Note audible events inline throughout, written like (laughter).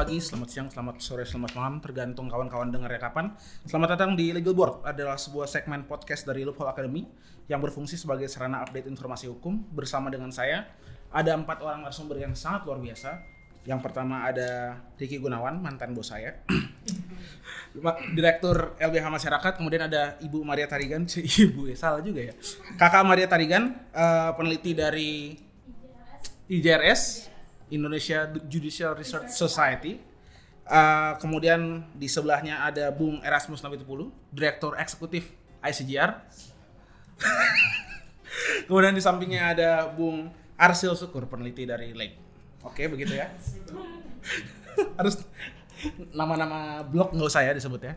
Selamat pagi, selamat siang, selamat sore, selamat malam, tergantung kawan-kawan dengarnya kapan. Selamat datang di Legal Board, adalah sebuah segmen podcast dari Loophole Academy yang berfungsi sebagai sarana update informasi hukum bersama dengan saya. Ada empat orang narasumber yang sangat luar biasa. Yang pertama ada Ricky Gunawan, mantan bos saya. (laughs) Direktur LBH Masyarakat, kemudian ada Ibu Maria Tarigan, (laughs) Ibu ya salah juga ya. Kakak Maria Tarigan, eh, peneliti dari IJRS, Indonesia Judicial Research Society. Uh, kemudian di sebelahnya ada Bung Erasmus Nabitupulu, Direktur Eksekutif ICGR. (laughs) kemudian di sampingnya ada Bung Arsil Syukur, peneliti dari Lake. Oke, begitu ya. (laughs) Harus nama-nama blog nggak usah ya disebut ya.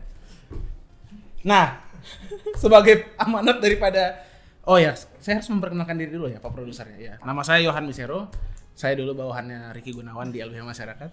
Nah, (laughs) sebagai amanat daripada Oh ya, saya harus memperkenalkan diri dulu ya Pak Produser ya. Nama saya Yohan Misero. Saya dulu bawahannya Ricky Gunawan di LBH Masyarakat.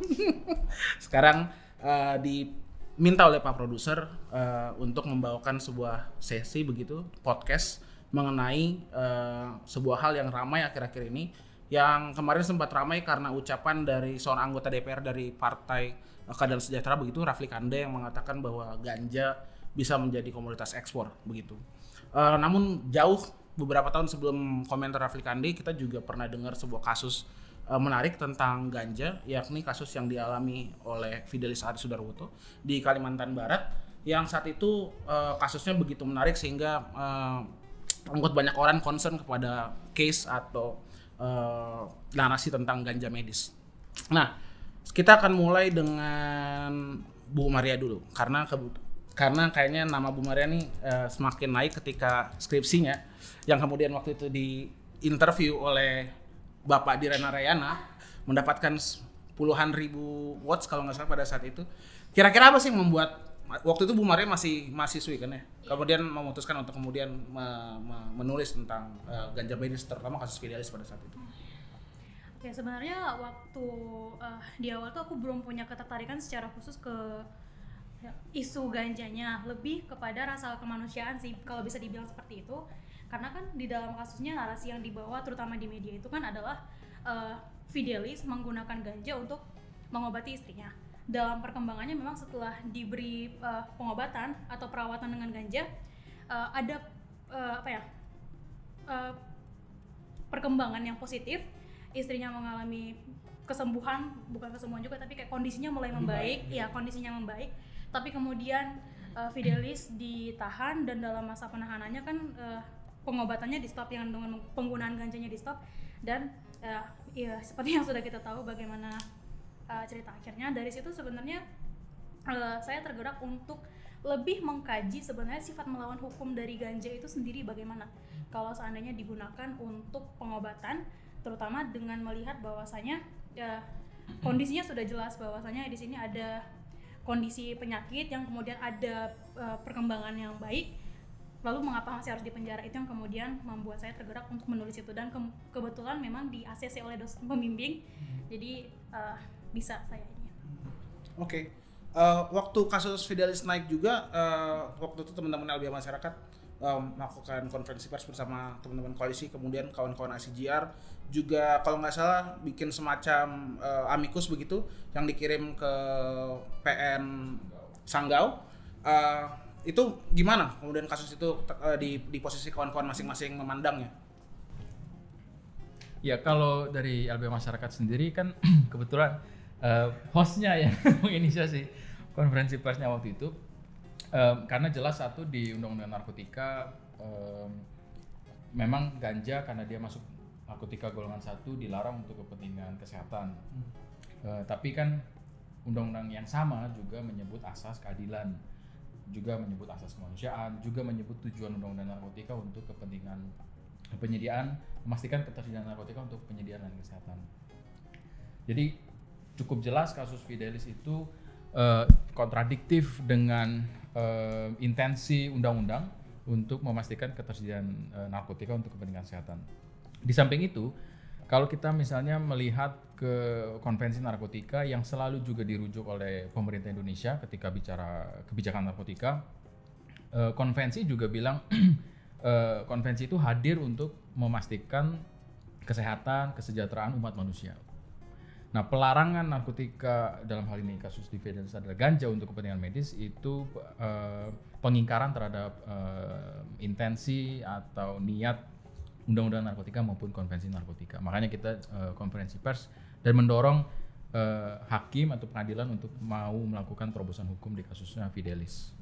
(laughs) Sekarang eh, diminta oleh Pak Produser eh, untuk membawakan sebuah sesi begitu podcast mengenai eh, sebuah hal yang ramai akhir-akhir ini yang kemarin sempat ramai karena ucapan dari seorang anggota DPR dari Partai Keadilan Sejahtera begitu Rafli Kande yang mengatakan bahwa ganja bisa menjadi komoditas ekspor begitu. Eh, namun jauh beberapa tahun sebelum komentar Rafli Kande kita juga pernah dengar sebuah kasus eh, menarik tentang ganja yakni kasus yang dialami oleh Fidelis Ari Sudarwoto di Kalimantan Barat yang saat itu eh, kasusnya begitu menarik sehingga eh, membuat banyak orang concern kepada case atau eh, narasi tentang ganja medis. Nah, kita akan mulai dengan Bu Maria dulu karena karena kayaknya nama Bu Maria nih eh, semakin naik ketika skripsinya yang kemudian waktu itu di interview oleh Bapak Direna Rayana mendapatkan puluhan ribu watts kalau nggak salah pada saat itu. Kira-kira apa sih membuat waktu itu Bu Maria masih mahasiswi kan ya? Kemudian memutuskan untuk kemudian me- me- menulis tentang eh, ganja medis terutama kasus Fidelis pada saat itu. Oke, sebenarnya waktu eh, di awal tuh aku belum punya ketertarikan secara khusus ke isu ganjanya, lebih kepada rasa kemanusiaan sih kalau bisa dibilang seperti itu. Karena kan di dalam kasusnya narasi yang dibawa terutama di media itu kan adalah eh, Fidelis menggunakan ganja untuk mengobati istrinya. Dalam perkembangannya memang setelah diberi eh, pengobatan atau perawatan dengan ganja eh, ada eh, apa ya? eh, perkembangan yang positif istrinya mengalami kesembuhan bukan kesembuhan juga tapi kayak kondisinya mulai membaik ya kondisinya membaik tapi kemudian uh, Fidelis ditahan dan dalam masa penahanannya kan uh, pengobatannya di stop yang dengan penggunaan ganjanya di stop. Dan uh, ya (laughs) seperti yang sudah kita tahu bagaimana uh, cerita akhirnya. Dari situ sebenarnya uh, saya tergerak untuk lebih mengkaji sebenarnya sifat melawan hukum dari ganja itu sendiri bagaimana. Kalau seandainya digunakan untuk pengobatan terutama dengan melihat bahwasanya ya kondisinya sudah jelas bahwasanya di sini ada kondisi penyakit yang kemudian ada uh, perkembangan yang baik lalu mengapa masih harus dipenjara itu yang kemudian membuat saya tergerak untuk menulis itu. Dan ke- kebetulan memang di ACC oleh dosen pembimbing. Jadi uh, bisa saya ini. Oke. Eh, waktu kasus Fidelis naik juga, eh, waktu itu teman-teman LBH Masyarakat eh, melakukan konferensi pers bersama teman-teman koalisi, kemudian kawan-kawan ICGR juga kalau nggak salah bikin semacam eh, amikus begitu yang dikirim ke PN Sanggau. Eh, itu gimana kemudian kasus itu eh, di, di posisi kawan-kawan masing-masing memandangnya? Ya kalau dari LBH Masyarakat sendiri kan (clears throat) kebetulan eh, hostnya yang (laughs) menginisiasi konferensi persnya waktu itu Em, karena jelas satu di Undang-Undang Narkotika em, memang ganja karena dia masuk narkotika golongan satu dilarang untuk kepentingan kesehatan. Eh, tapi kan undang-undang yang sama juga menyebut asas keadilan, juga menyebut asas kemanusiaan, juga menyebut tujuan undang-undang narkotika untuk kepentingan penyediaan memastikan ketersediaan narkotika untuk penyediaan dan kesehatan. Jadi cukup jelas kasus Fidelis itu eh, kontradiktif dengan eh, intensi undang-undang untuk memastikan ketersediaan eh, narkotika untuk kepentingan kesehatan. Di samping itu, kalau kita misalnya melihat ke konvensi narkotika yang selalu juga dirujuk oleh pemerintah Indonesia ketika bicara kebijakan narkotika, eh, konvensi juga bilang (clears throat) eh, konvensi itu hadir untuk memastikan kesehatan, kesejahteraan umat manusia. Nah, pelarangan narkotika dalam hal ini kasus di Fidelis adalah ganja untuk kepentingan medis itu eh, pengingkaran terhadap eh, intensi atau niat undang-undang narkotika maupun konvensi narkotika. Makanya kita eh, konferensi pers dan mendorong eh, hakim atau pengadilan untuk mau melakukan terobosan hukum di kasusnya Fidelis.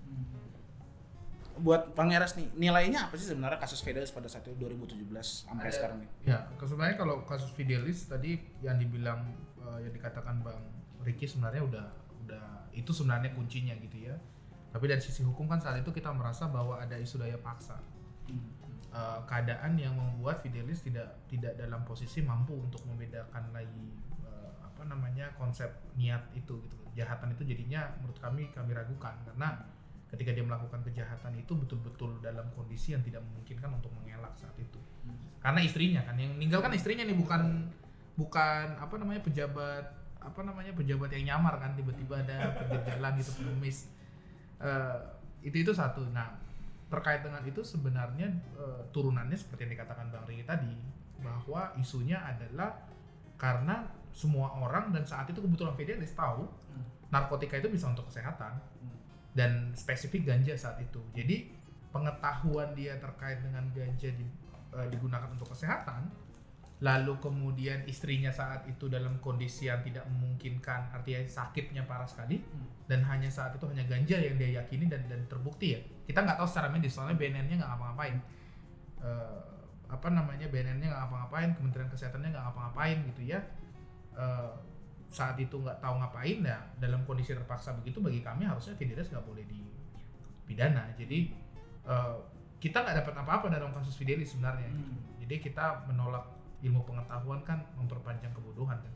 Buat Bang Eras nih, nilainya apa sih sebenarnya kasus Fidelis pada saat itu 2017 sampai sekarang nih? Ya, sebenarnya kalau kasus Fidelis tadi yang dibilang eh, yang dikatakan Bang Ricky sebenarnya udah udah itu sebenarnya kuncinya gitu ya. Tapi dari sisi hukum kan saat itu kita merasa bahwa ada isu daya paksa. Eh, keadaan yang membuat Fidelis tidak tidak dalam posisi mampu untuk membedakan lagi eh, apa namanya konsep niat itu gitu. Kejahatan itu jadinya menurut kami kami ragukan. Karena ketika dia melakukan kejahatan itu betul-betul dalam kondisi yang tidak memungkinkan untuk mengelak saat itu. Karena istrinya kan yang meninggal kan istrinya nih bukan bukan apa namanya pejabat apa namanya pejabat yang nyamar kan tiba-tiba ada pinggir jalan gitu pengemis. Eh, itu itu satu. Nah terkait dengan itu sebenarnya eh, turunannya seperti yang dikatakan bang Riki tadi bahwa isunya adalah karena semua orang dan saat itu kebetulan Fidelis tahu narkotika itu bisa untuk kesehatan dan spesifik ganja saat itu. Jadi pengetahuan dia terkait dengan ganja di- eh, digunakan untuk kesehatan, lalu kemudian istrinya saat itu dalam kondisi yang tidak memungkinkan, artinya sakitnya parah sekali, dan hanya saat itu hanya ganja yang dia yakini dan dan terbukti ya. Kita nggak tahu secara medis soalnya BNN-nya nggak ngapa-ngapain. Eh, apa namanya BNN-nya nggak ngapa-ngapain, Kementerian Kesehatannya nggak ngapa-ngapain gitu ya. Eh, saat itu nggak tahu ngapain ya dalam kondisi terpaksa begitu bagi kami harusnya Fidelis nggak boleh dipidana jadi eh, kita nggak dapat apa-apa dalam kasus Fidelis sebenarnya jadi kita menolak ilmu pengetahuan kan memperpanjang kebodohan kan.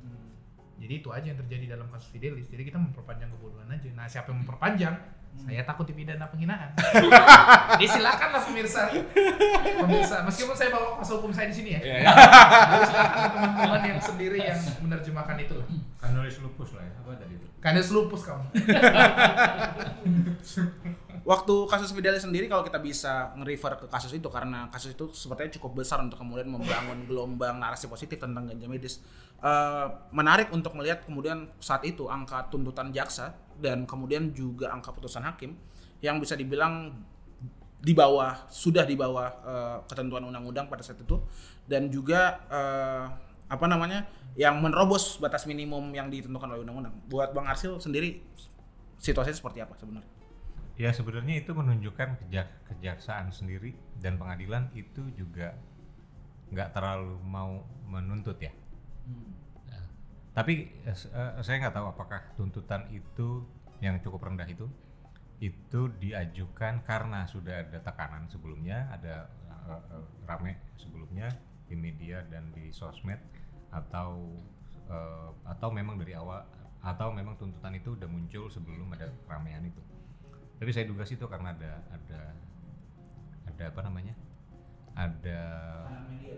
Jadi itu aja yang terjadi dalam kasus Fidelis. Jadi kita memperpanjang kebodohan aja. Nah siapa yang memperpanjang? Saya takut dipidana penghinaan. (laughs) Jadi silakanlah pemirsa. Pemirsa meskipun saya bawa kuasa hukum saya di sini ya. Jadi silakan teman-teman yang sendiri yang menerjemahkan itu. Lah Kan nulis lupus lah ya. Apa tadi itu? Kandes lupus kamu. (laughs) Waktu kasus Fidelis sendiri kalau kita bisa nge-refer ke kasus itu karena kasus itu sepertinya cukup besar untuk kemudian membangun gelombang narasi positif tentang ganja medis. Eh, menarik untuk melihat kemudian saat itu angka tuntutan jaksa dan kemudian juga angka putusan hakim yang bisa dibilang di bawah sudah di bawah eh, ketentuan undang-undang pada saat itu dan juga eh, apa namanya yang menerobos batas minimum yang ditentukan oleh undang-undang. Buat Bang Arsil sendiri situasinya seperti apa sebenarnya? Ya sebenarnya itu menunjukkan kejak- kejaksaan sendiri dan pengadilan itu juga nggak terlalu mau menuntut ya. Nah, tapi eh, saya nggak tahu apakah tuntutan itu yang cukup rendah itu itu diajukan karena sudah ada tekanan sebelumnya, ada eh, eh, rame sebelumnya di media dan di sosmed atau eh, atau memang dari awal atau memang tuntutan itu udah muncul sebelum ada keramaian itu. Tapi saya duga sih itu karena ada ada ada apa namanya? Ada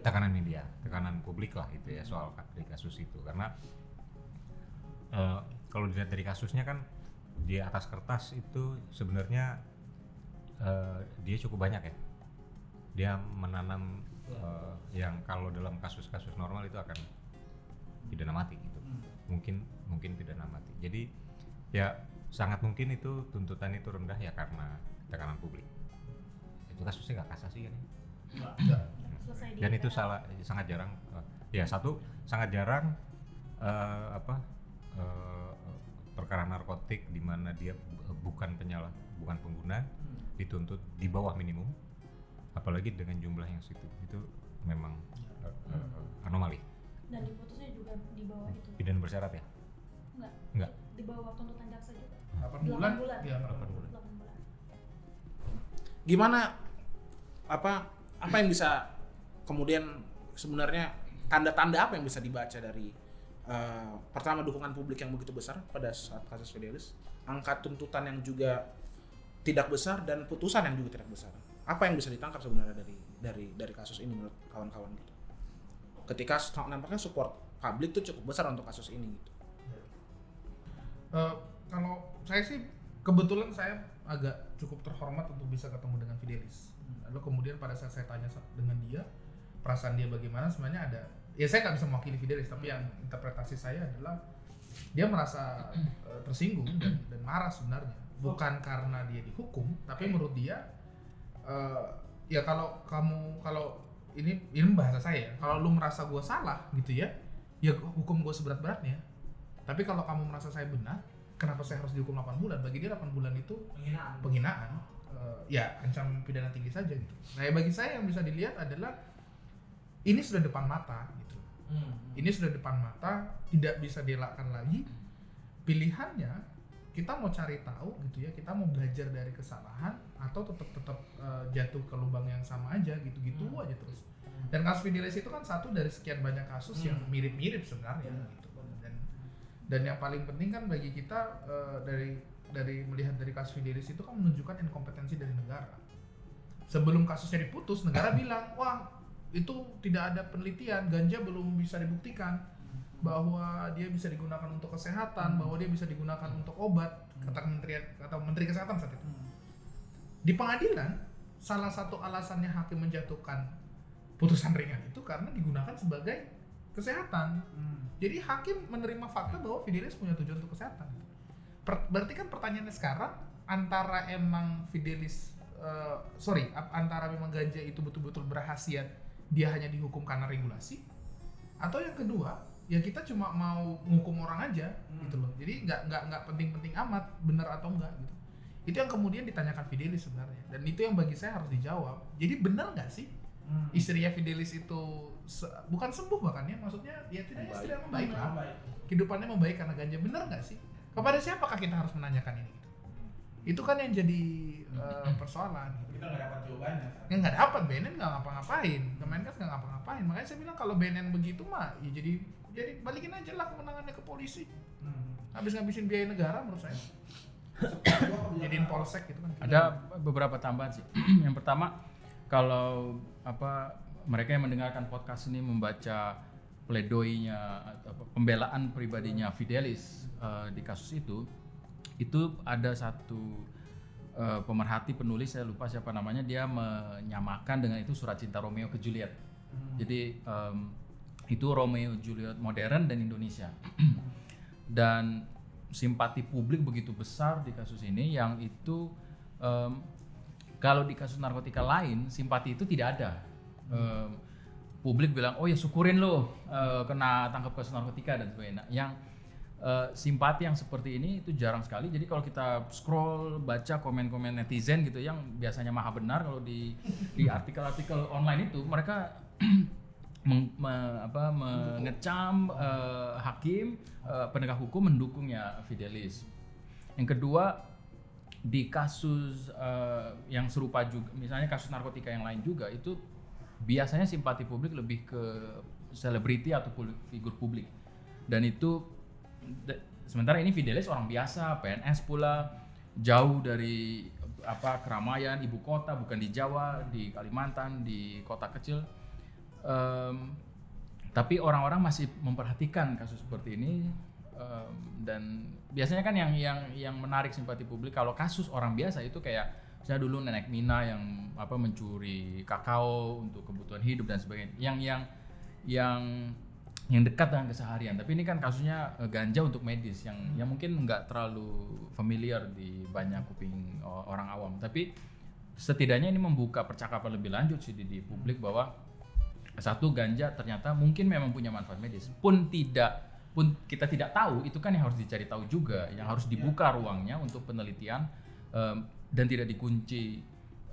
tekanan media, tekanan publik lah itu ya soal dari kasus itu karena eh, kalau dilihat dari kasusnya kan di atas kertas itu sebenarnya eh, dia cukup banyak ya. Dia menanam eh, yang kalau dalam kasus-kasus normal itu akan pidana mati gitu. Mungkin mungkin pidana mati. Jadi ya sangat mungkin itu tuntutan itu rendah ya karena tekanan publik. Itu kasusnya nggak kasasi kan? ya? dan itu salah sangat jarang eh, ya satu sangat jarang eh, apa eh, perkara narkotik di mana dia bu- bukan penyalah bukan pengguna dituntut di bawah minimum apalagi dengan jumlah yang situ. Itu memang eh, eh, anomali. Dan diputusnya juga di bawah itu? Pidana bersyarat ya? Enggak enggak di bawah tuntutan jaksa juga 8 Delapan bulan. bulan. Bulan. 8 bulan gimana apa apa yang bisa kemudian sebenarnya tanda-tanda apa yang bisa dibaca dari eh, pertama dukungan publik yang begitu besar pada saat kasus Fidelis angka tuntutan yang juga tidak besar dan putusan yang juga tidak besar apa yang bisa ditangkap sebenarnya dari dari dari kasus ini menurut kawan-kawan gitu ketika nampaknya support publik tuh cukup besar untuk kasus ini gitu Eh, kalau saya sih kebetulan saya agak cukup terhormat untuk bisa ketemu dengan Fidelis. Lalu kemudian pada saat saya tanya dengan dia perasaan dia bagaimana, sebenarnya ada ya saya nggak bisa mewakili Fidelis tapi yang interpretasi saya adalah dia merasa eh, tersinggung dan, dan marah sebenarnya. Bukan karena dia dihukum tapi menurut dia eh, ya kalau kamu kalau ini ini bahasa saya ya, kalau lu merasa gua salah gitu ya ya hukum gua seberat-beratnya. Tapi kalau kamu merasa saya benar kenapa saya harus dihukum 8 bulan bagi dia 8 bulan itu Penghinaan. penghinaan eh, ya ancam pidana tinggi saja gitu nah ya bagi saya yang bisa dilihat adalah ini sudah depan mata gitu Hmm. ini sudah depan mata tidak bisa dielakkan lagi pilihannya kita mau cari tahu gitu ya kita mau belajar dari kesalahan atau tetap tetap eh, jatuh ke lubang yang sama aja gitu gitu Hmm. aja terus dan kasus Fidelis itu kan satu dari sekian banyak kasus yang Hmm. mirip-mirip sebenarnya Benar. gitu dan yang paling penting kan bagi kita eh, dari dari melihat dari kasus Fidelis itu kan menunjukkan inkompetensi dari negara. Sebelum kasusnya diputus negara (coughs) bilang wah itu tidak ada penelitian ganja belum bisa dibuktikan bahwa dia bisa digunakan untuk kesehatan bahwa dia bisa digunakan untuk obat kata menteri kata menteri kesehatan saat itu. Di pengadilan salah satu alasannya hakim menjatuhkan putusan ringan itu karena digunakan sebagai kesehatan Hmm. jadi hakim menerima fakta bahwa Fidelis punya tujuan untuk kesehatan. Per- berarti kan pertanyaannya sekarang antara emang Fidelis eh, sorry antara memang ganja itu betul-betul berhasil dia hanya dihukum karena regulasi atau yang kedua ya kita cuma mau menghukum orang aja Hmm. gitu loh. Jadi nggak nggak nggak penting-penting amat benar atau enggak gitu. Itu yang kemudian ditanyakan Fidelis sebenarnya dan itu yang bagi saya harus dijawab. Jadi benar nggak sih Hmm. istrinya Fidelis itu se- bukan sembuh bahkan ya maksudnya ya tidak istri yang membaik lah kehidupannya membaik karena ganja benar nggak sih kepada siapakah kita harus menanyakan ini gitu? itu kan yang jadi eh, persoalan gitu. Kita nggak dapat jawabannya. yang nggak dapat BNN nggak ngapa-ngapain Kemenkes nggak ngapa-ngapain makanya saya bilang kalau BNN begitu mah ya jadi jadi balikin aja lah kemenangannya ke polisi Hmm. habis ngabisin biaya negara menurut saya (coughs) jadiin polsek gitu kan Ada beberapa tambahan sih. (clears throat) yang pertama, kalau apa mereka yang mendengarkan podcast ini membaca pledoinya atau pembelaan pribadinya Fidelis eh, di kasus itu, itu ada satu eh, pemerhati penulis saya lupa siapa namanya dia menyamakan dengan itu surat cinta Romeo ke Juliet. Jadi em, itu Romeo Juliet modern dan Indonesia. (clears throat) dan simpati publik begitu besar di kasus ini yang itu em, kalau di kasus narkotika lain simpati itu tidak ada. Em, publik bilang oh ya syukurin lo eh, kena tangkap kasus narkotika dan sebagainya. Yang eh, simpati yang seperti ini itu jarang sekali. Jadi kalau kita scroll baca komen-komen netizen gitu yang biasanya maha benar kalau di di artikel-artikel online itu mereka (clears throat) meng- me- apa, mengecam eh, hakim eh, penegak hukum mendukungnya Fidelis. Yang kedua di kasus eh, yang serupa juga, misalnya kasus narkotika yang lain juga itu biasanya simpati publik lebih ke selebriti atau figur publik. Dan itu sementara ini Fidelis orang biasa PNS pula jauh dari apa keramaian ibu kota bukan di Jawa di Kalimantan di kota kecil. Em, tapi orang-orang masih memperhatikan kasus seperti ini em, dan biasanya kan yang yang yang menarik simpati publik kalau kasus orang biasa itu kayak misalnya dulu nenek Mina yang apa mencuri kakao untuk kebutuhan hidup dan sebagainya. Yang yang yang yang dekat dengan keseharian. Tapi ini kan kasusnya eh, ganja untuk medis yang yang mungkin nggak terlalu familiar di banyak kuping o- orang awam. Tapi setidaknya ini membuka percakapan lebih lanjut sih di, di publik bahwa satu ganja ternyata mungkin memang punya manfaat medis. Pun tidak pun kita tidak tahu itu kan yang harus dicari tahu juga. Yang harus dibuka ruangnya untuk penelitian em, dan tidak dikunci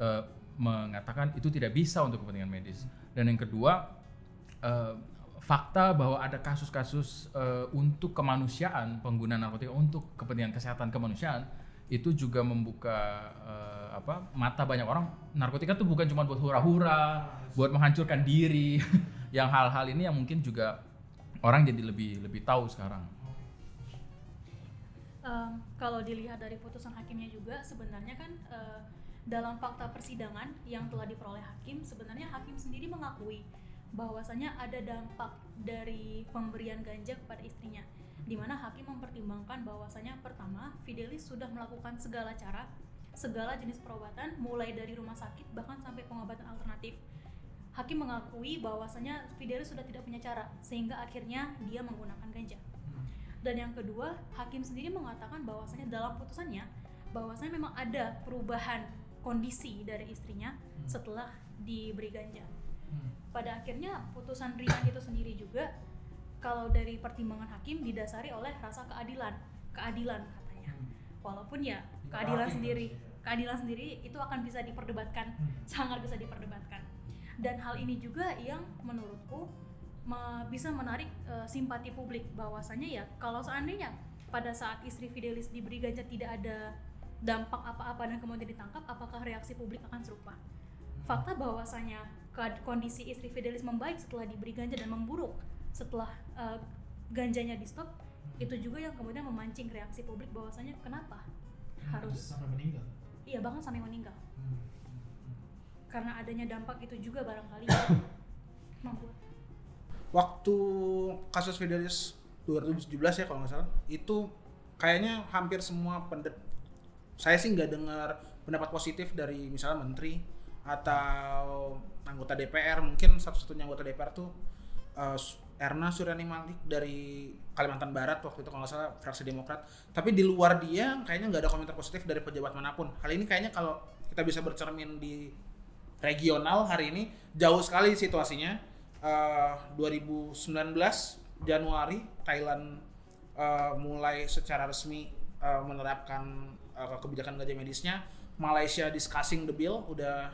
eh, mengatakan itu tidak bisa untuk kepentingan medis. Dan yang kedua eh, fakta bahwa ada kasus-kasus eh, untuk kemanusiaan penggunaan narkotika untuk kepentingan kesehatan kemanusiaan itu juga membuka eh, apa mata banyak orang. Narkotika tuh bukan cuma buat hura-hura buat menghancurkan diri. (laughs) Yang hal-hal ini yang mungkin juga orang jadi lebih lebih tahu sekarang Em, kalau dilihat dari putusan hakimnya juga sebenarnya kan eh, dalam fakta persidangan yang telah diperoleh hakim sebenarnya hakim sendiri mengakui bahwasanya ada dampak dari pemberian ganja kepada istrinya di mana hakim mempertimbangkan bahwasanya pertama Fidelis sudah melakukan segala cara segala jenis perobatan mulai dari rumah sakit bahkan sampai pengobatan alternatif hakim mengakui bahwasanya Fidelis sudah tidak punya cara sehingga akhirnya dia menggunakan ganja. Dan yang kedua, hakim sendiri mengatakan bahwasanya dalam putusannya bahwasanya memang ada perubahan kondisi dari istrinya setelah diberi ganja. Pada akhirnya putusan ringan itu sendiri juga kalau dari pertimbangan hakim didasari oleh rasa keadilan, keadilan katanya. Walaupun ya keadilan sendiri, keadilan sendiri itu akan bisa diperdebatkan, sangat bisa diperdebatkan. Dan hal ini juga yang menurutku me- bisa menarik eh, simpati publik. Bahwasanya ya kalau seandainya pada saat istri Fidelis diberi ganja tidak ada dampak apa-apa dan kemudian ditangkap, apakah reaksi publik akan serupa? Fakta bahwasanya kondisi istri Fidelis membaik setelah diberi ganja dan memburuk setelah eh, ganjanya di stop, itu juga yang kemudian memancing reaksi publik bahwasanya kenapa harus sampai meninggal. iya bahkan sampai meninggal. Karena adanya dampak itu juga barangkali (coughs) membuat waktu kasus Fidelis 2017 ya kalau nggak salah itu kayaknya hampir semua pendet saya sih nggak dengar pendapat positif dari misalnya menteri atau anggota DPR mungkin satu-satunya anggota DPR tuh eh, Erna Suryani Malik dari Kalimantan Barat waktu itu kalau nggak salah fraksi Demokrat. Tapi di luar dia kayaknya nggak ada komentar positif dari pejabat mana pun. Hal ini kayaknya kalau kita bisa bercermin di regional hari ini jauh sekali situasinya Eh, 2019 Januari Thailand eh, mulai secara resmi eh, menerapkan eh, kebijakan ganja medisnya. Malaysia discussing the bill udah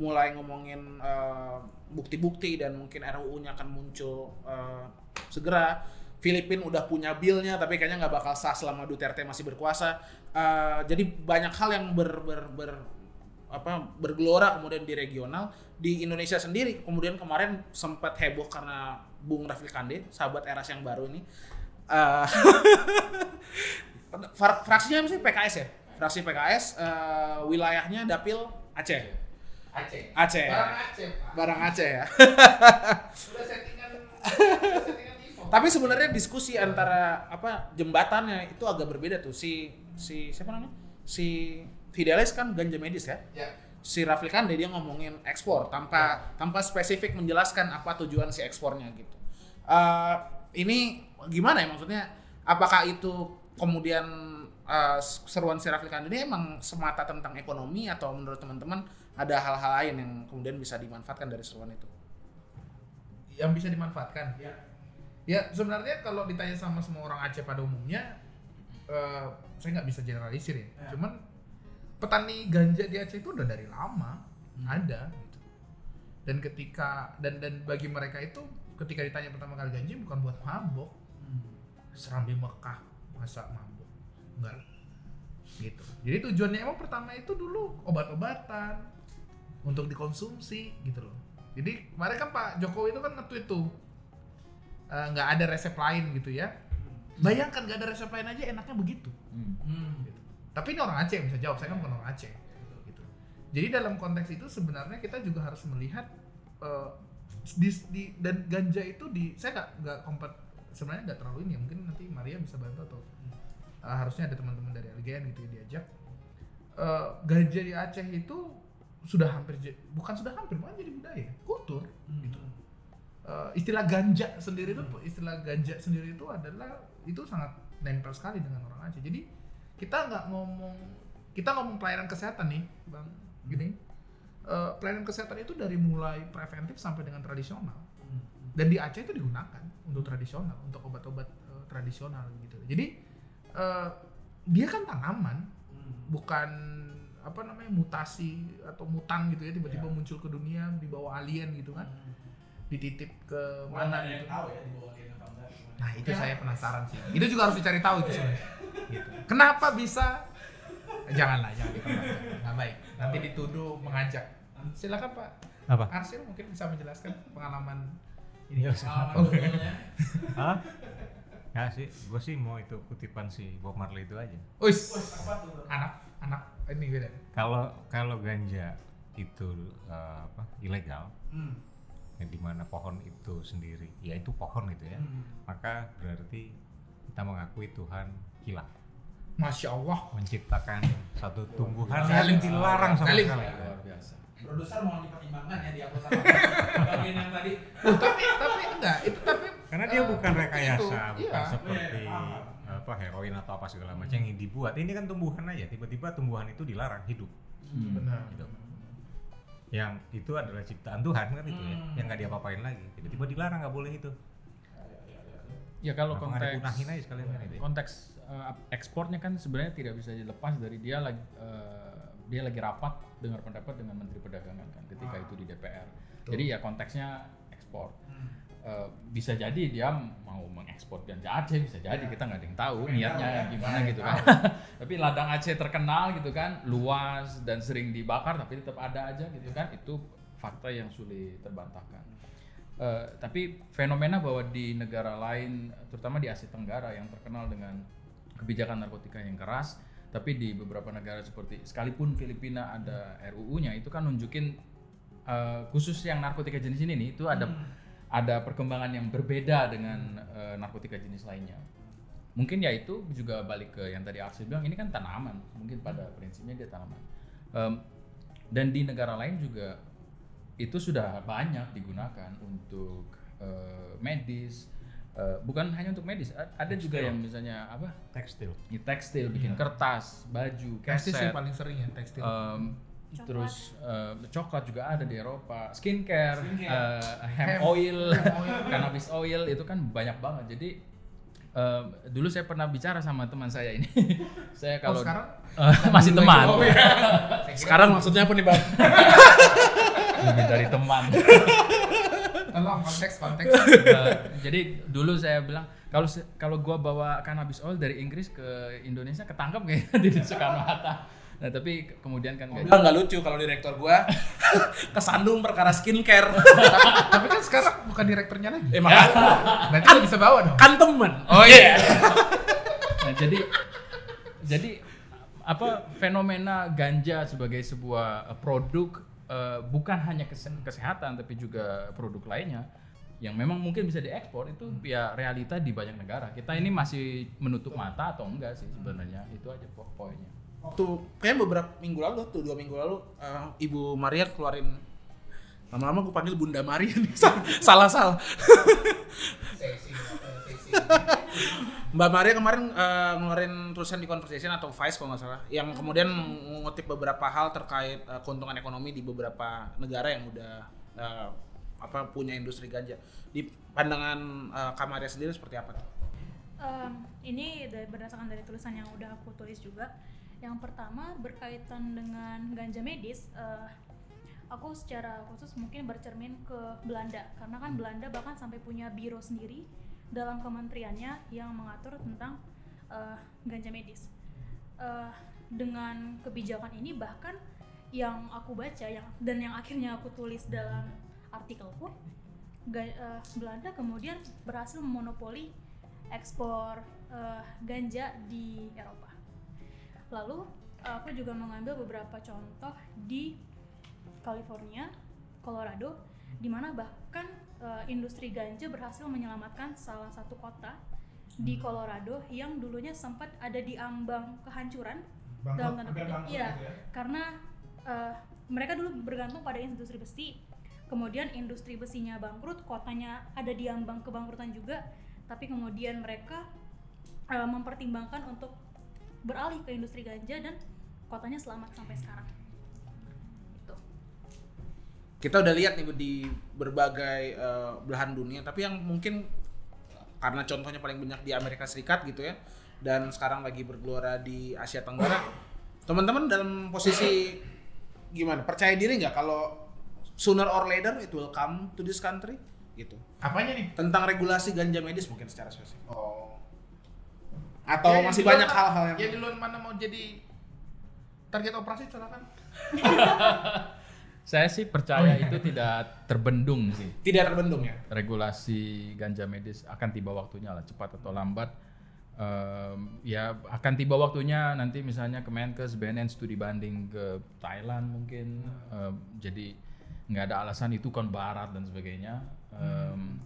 mulai ngomongin eh, bukti-bukti dan mungkin RUU-nya akan muncul eh, segera. Filipina udah punya billnya tapi kayaknya nggak bakal sah selama Duterte masih berkuasa. Eh, jadi banyak hal yang ber, ber, ber- apa bergelora kemudian di regional di Indonesia sendiri kemudian kemarin sempat heboh karena Bung Raffi Kande sahabat eras yang baru ini (laughs) frak- fraksinya apa sih PKS ya fraksi PKS eh, wilayahnya dapil Aceh Aceh. Aceh Barang Aceh. Pak. barang Aceh ya Udah settingan (laughs) udah settingan info. tapi sebenarnya diskusi antara apa jembatannya itu agak berbeda tuh si si siapa namanya si Fidelis kan ganja medis ya Ya. Si Rafli Kande dia ngomongin ekspor tanpa tanpa spesifik menjelaskan apa tujuan si ekspornya gitu. Eh, ini gimana ya maksudnya? Apakah itu kemudian eh, seruan si Rafli Kande ini emang semata tentang ekonomi atau menurut teman-teman ada hal-hal lain yang kemudian bisa dimanfaatkan dari seruan itu? yang bisa dimanfaatkan. Ya. Ya sebenarnya kalau ditanya sama semua orang Aceh pada umumnya, eh, saya nggak bisa generalisir ya. Cuman petani ganja di Aceh itu udah dari lama ada gitu. Dan ketika dan dan bagi mereka itu ketika ditanya pertama kali ganja bukan buat mabok, serambi Mekah masa mabok, enggak gitu. Jadi tujuannya emang pertama itu dulu obat-obatan untuk dikonsumsi gitu loh. Jadi kemarin kan Pak Jokowi itu kan nge-tweet tuh eh, nggak ada resep lain gitu ya. Bayangkan nggak ada resep lain aja enaknya begitu. Gitu. Tapi ini orang Aceh yang bisa jawab, saya kan bukan orang Aceh. Gitu. Jadi dalam konteks itu sebenarnya kita juga harus melihat eh, di, di- dan ganja itu di saya nggak nggak kompet sebenarnya nggak terlalu ini. Ya mungkin nanti Maria bisa bantu atau eh, harusnya ada teman-teman dari LGN gitu ya diajak. Eh, ganja di Aceh itu sudah hampir bukan sudah hampir malah jadi budaya kultur gitu. Eh, istilah ganja sendiri itu istilah ganja sendiri itu adalah itu sangat nempel sekali dengan orang Aceh. Jadi kita nggak ngomong kita ngomong pelayanan kesehatan nih bang gini. Eh, pelayanan kesehatan itu dari mulai preventif sampai dengan tradisional. Dan di Aceh itu digunakan untuk tradisional untuk obat-obat eh, tradisional gitu. Jadi eh, dia kan tanaman bukan apa namanya mutasi atau mutan gitu ya tiba-tiba muncul ke dunia dibawa alien gitu kan. Dititip ke mana gitu. tahu ya di bawah ini apa? enggak. Nah itu saya penasaran sih. Itu juga harus dicari tahu itu sebenarnya. Gitu. kenapa bisa? Janganlah jangan dikenal nggak baik. Nanti dituduh mengajak. Silakan pak. Apa? Arsil mungkin bisa menjelaskan pengalaman Iya, Oh, Hah? Ya sih, gue sih mau itu kutipan si Bob Marley itu aja. Uis, anak anak ini beda. Kalau kalau ganja itu eh, apa ilegal, ya di mana pohon itu sendiri, ya itu pohon itu ya, maka berarti kita mengakui Tuhan hilaf, Masya Allah. menciptakan satu tumbuhan biasa. yang dilarang sama Sekali. luar biasa Produser mohon dipertimbangkan ya di upload (laughs) bagian yang tadi. Oh, tapi tapi enggak itu tapi Karena dia eh, bukan itu, rekayasa, bukan iya. seperti Iya, paham. apa heroin atau apa segala macam yang dibuat. Ini kan tumbuhan aja, tiba-tiba tumbuhan itu dilarang hidup. Hmm. benar Gitu. Yang itu adalah ciptaan Tuhan kan itu ya, Hmm. yang nggak diapa-apain lagi. Tiba-tiba dilarang nggak boleh itu. Ya kalau Kenapa nggak konteks aja sekalian kan itu ya? konteks eh, ekspornya kan sebenarnya tidak bisa dilepas dari dia lagi eh, dia lagi rapat dengar pendapat dengan Menteri Perdagangan kan ketika Ah. itu di DPR. Betul. Jadi ya konteksnya ekspor. Hmm. Eh, bisa jadi dia mau mengekspor ganja Aceh bisa jadi kita nggak ada yang tahu Nggak niatnya ya. gimana Nggak gitu tahu. kan. (laughs) tapi ladang Aceh terkenal gitu kan, luas dan sering dibakar tapi tetap ada aja gitu kan. Itu fakta yang sulit terbantahkan. Eh, tapi fenomena bahwa di negara lain, terutama di Asia Tenggara yang terkenal dengan kebijakan narkotika yang keras, tapi di beberapa negara seperti sekalipun Filipina ada RUU-nya itu kan nunjukin eh, khusus yang narkotika jenis ini nih itu ada ada perkembangan yang berbeda dengan eh, narkotika jenis lainnya. Mungkin ya itu juga balik ke yang tadi Arsi bilang ini kan tanaman, mungkin pada prinsipnya dia tanaman. Em, dan di negara lain juga itu sudah banyak digunakan untuk eh, medis, eh, bukan hanya untuk medis, ada juga yang misalnya apa? Tekstil. Ya, tekstil, bikin kertas, baju, tekstil sih keset, paling sering ya tekstil em, Coklat. terus eh, coklat juga ada di Eropa, skincare, Skincare. eh, hemp Hemp. oil, (laughs) cannabis oil itu kan banyak banget. Jadi em, dulu saya pernah bicara sama teman saya ini, (laughs) saya oh kalau sekarang Eh, (laughs) masih teman. Oh, iya. Sekarang maksudnya apa nih, Bang? lebih dari teman. tolong konteks konteks Eh, jadi dulu saya bilang kalau kalau gua bawa cannabis oil dari Inggris ke Indonesia ketangkep kayaknya di Soekarno Hatta. Nah tapi kemudian kan nggak Bilang nggak lucu kalau direktur gua (laughs) kesandung perkara skincare. tapi, (laughs) tapi kan sekarang bukan direkturnya lagi Eh makanya (laughs) berarti dia bisa bawa dong kan temen. oh iya Nah, jadi jadi apa fenomena ganja sebagai sebuah eh, produk eh, bukan hanya kese- kesehatan tapi juga produk lainnya yang memang mungkin bisa diekspor itu ya realita di banyak negara. Kita ini masih menutup mata atau enggak sih sebenarnya itu aja po- poinnya. Waktu kayaknya beberapa minggu lalu tuh dua minggu lalu eh, Ibu Maria keluarin lama-lama gue panggil Bunda Maria nih (laughs) salah salah Mbak Maria kemarin eh, ngeluarin tulisan di Conversation atau Vice kalau nggak salah yang kemudian mengutip beberapa hal terkait eh, keuntungan ekonomi di beberapa negara yang udah eh, apa punya industri ganja di pandangan eh, Kak Maria sendiri seperti apa? Em, ini dari, berdasarkan dari tulisan yang udah aku tulis juga. Yang pertama berkaitan dengan ganja medis, eh, aku secara khusus mungkin bercermin ke Belanda karena kan Belanda bahkan sampai punya biro sendiri dalam kementeriannya yang mengatur tentang eh, ganja medis. Eh, dengan kebijakan ini bahkan yang aku baca yang dan yang akhirnya aku tulis dalam artikelku, eh, Belanda kemudian berhasil memonopoli ekspor eh, ganja di Eropa. Lalu eh, aku juga mengambil beberapa contoh di California, Colorado, di mana bahkan eh, industri ganja berhasil menyelamatkan salah satu kota di Colorado yang dulunya sempat ada di ambang kehancuran dalam tanda kutip. Iya, karena eh, mereka dulu bergantung pada industri besi. Kemudian industri besinya bangkrut, kotanya ada di ambang kebangkrutan juga. Tapi kemudian mereka eh, mempertimbangkan untuk beralih ke industri ganja dan kotanya selamat sampai sekarang. Itu. kita udah lihat nih di berbagai eh, belahan dunia tapi yang mungkin karena contohnya paling banyak di Amerika Serikat gitu ya dan sekarang lagi bergelora di Asia Tenggara teman-teman dalam posisi gimana? Percaya diri nggak kalau sooner or later it will come to this country? Gitu. Apanya nih? Tentang regulasi ganja medis mungkin secara spesifik. Oh atau Ya, masih banyak hal-hal yang ya di luar mana mau jadi target operasi silakan. (laughs) Saya sih percaya itu tidak terbendung sih. tidak terbendung ya? Regulasi ganja medis akan tiba waktunya lah cepat atau lambat. Em, ya akan tiba waktunya nanti misalnya Kemenkes BNN studi banding ke Thailand mungkin. Em, jadi nggak ada alasan itu kan barat dan sebagainya. Em,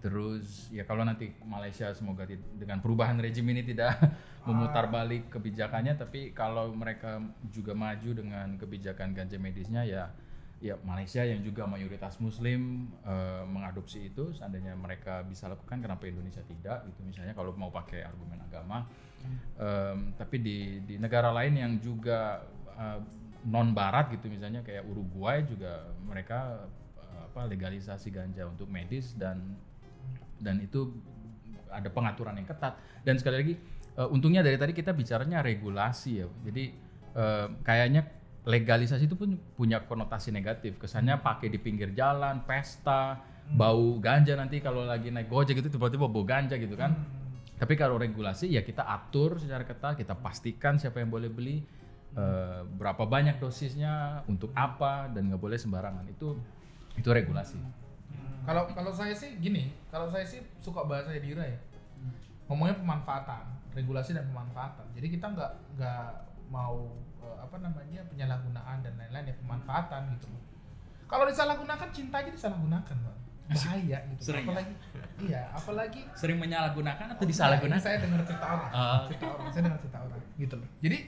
terus ya kalau nanti Malaysia semoga dengan perubahan rejim ini tidak (laughs) memutar balik kebijakannya tapi kalau mereka juga maju dengan kebijakan ganja medisnya ya ya Malaysia yang juga mayoritas Muslim eh, mengadopsi itu seandainya mereka bisa lakukan kenapa Indonesia tidak? Gitu misalnya kalau mau pakai argumen agama. Em, tapi di di negara lain yang juga non Barat gitu misalnya kayak Uruguay juga mereka eh, apa legalisasi ganja untuk medis dan dan itu ada pengaturan yang ketat. Dan sekali lagi eh, untungnya dari tadi kita bicaranya regulasi ya. Jadi eh, kayaknya legalisasi itu pun punya konotasi negatif. Kesannya pakai di pinggir jalan pesta bau ganja nanti kalau lagi naik gojek itu tiba-tiba bau ganja gitu kan. Tapi kalau regulasi ya kita atur secara ketat kita pastikan siapa yang boleh beli eh, berapa banyak dosisnya untuk apa dan nggak boleh sembarangan. Itu itu regulasi Kalau kalau saya sih gini, kalau saya sih suka bahasa Dira ya. Ngomongnya pemanfaatan, regulasi dan pemanfaatan. Jadi kita nggak nggak mau eh, apa namanya penyalahgunaan dan lain-lain ya pemanfaatan gitu. Kalau disalahgunakan cinta aja disalahgunakan, Bang. Bahaya gitu. Sering ya? apalagi iya, apalagi sering menyalahgunakan atau ini saya dengar cerita orang. Ah. Cerita orang, saya dengar cerita orang gitu loh. Jadi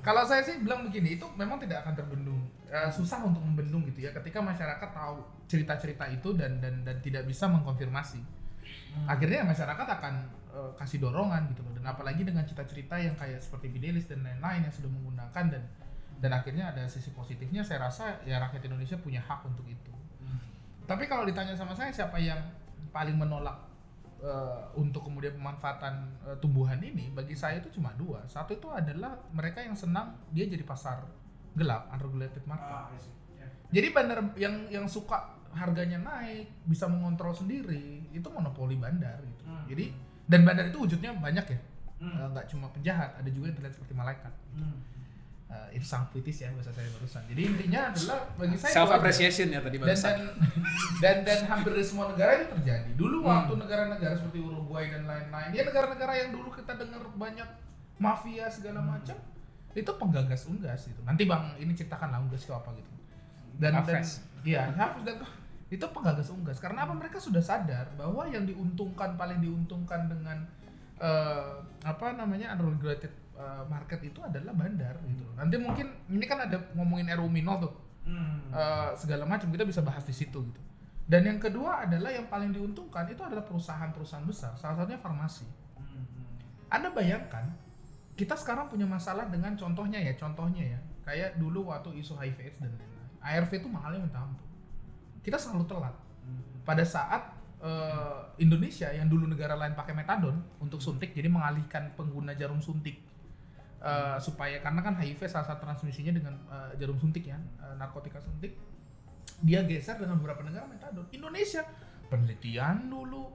kalau saya sih bilang begini, itu memang tidak akan terbendung. Eh, susah untuk membendung gitu ya ketika masyarakat tahu cerita-cerita itu dan dan dan tidak bisa mengkonfirmasi. Akhirnya masyarakat akan eh, kasih dorongan gitu loh. Dan apalagi dengan cerita-cerita yang kayak seperti Fidelis dan lain-lain yang sudah menggunakan dan dan akhirnya ada sisi positifnya saya rasa ya rakyat Indonesia punya hak untuk itu. Tapi kalau ditanya sama saya siapa yang paling menolak eh, untuk kemudian pemanfaatan eh, tumbuhan ini, bagi saya itu cuma dua. Satu itu adalah mereka yang senang dia jadi pasar gelap, unregulated market. Jadi bandar yang yang suka harganya naik, bisa mengontrol sendiri, itu monopoli bandar gitu. Jadi dan bandar itu wujudnya banyak ya. Eh, nggak cuma penjahat, ada juga yang terlihat seperti malaikat. Eh, itu sangat puitis ya bahasa saya barusan. Jadi intinya adalah bagi saya Self appreciation ya tadi dan, barusan. dan dan dan hampir di semua negara itu terjadi. Dulu waktu negara-negara seperti Uruguay dan lain-lain, ya negara-negara yang dulu kita dengar banyak mafia segala macam, itu penggagas unggas itu. Nanti bang ini ceritakan lah unggas itu apa gitu. Dan dan Hafiz. iya Hafiz dan itu penggagas unggas. Karena apa mereka sudah sadar bahwa yang diuntungkan paling diuntungkan dengan eh, apa namanya unregulated eh, market itu adalah bandar gitu. Nanti mungkin ini kan ada ngomongin RU Minol tuh eh, segala macam kita bisa bahas di situ gitu. Dan yang kedua adalah yang paling diuntungkan itu adalah perusahaan-perusahaan besar, salah satunya farmasi. Anda bayangkan kita sekarang punya masalah dengan contohnya ya, contohnya ya, kayak dulu waktu isu HIV/AIDS dan lain-lain. ARV itu mahalnya minta ampun. Kita selalu telat. Pada saat eh, Indonesia yang dulu negara lain pakai metadon untuk suntik, jadi mengalihkan pengguna jarum suntik Eh, supaya karena kan HIV salah satu transmisinya dengan eh, jarum suntik ya eh, narkotika suntik dia geser dengan beberapa negara metadon. Indonesia penelitian dulu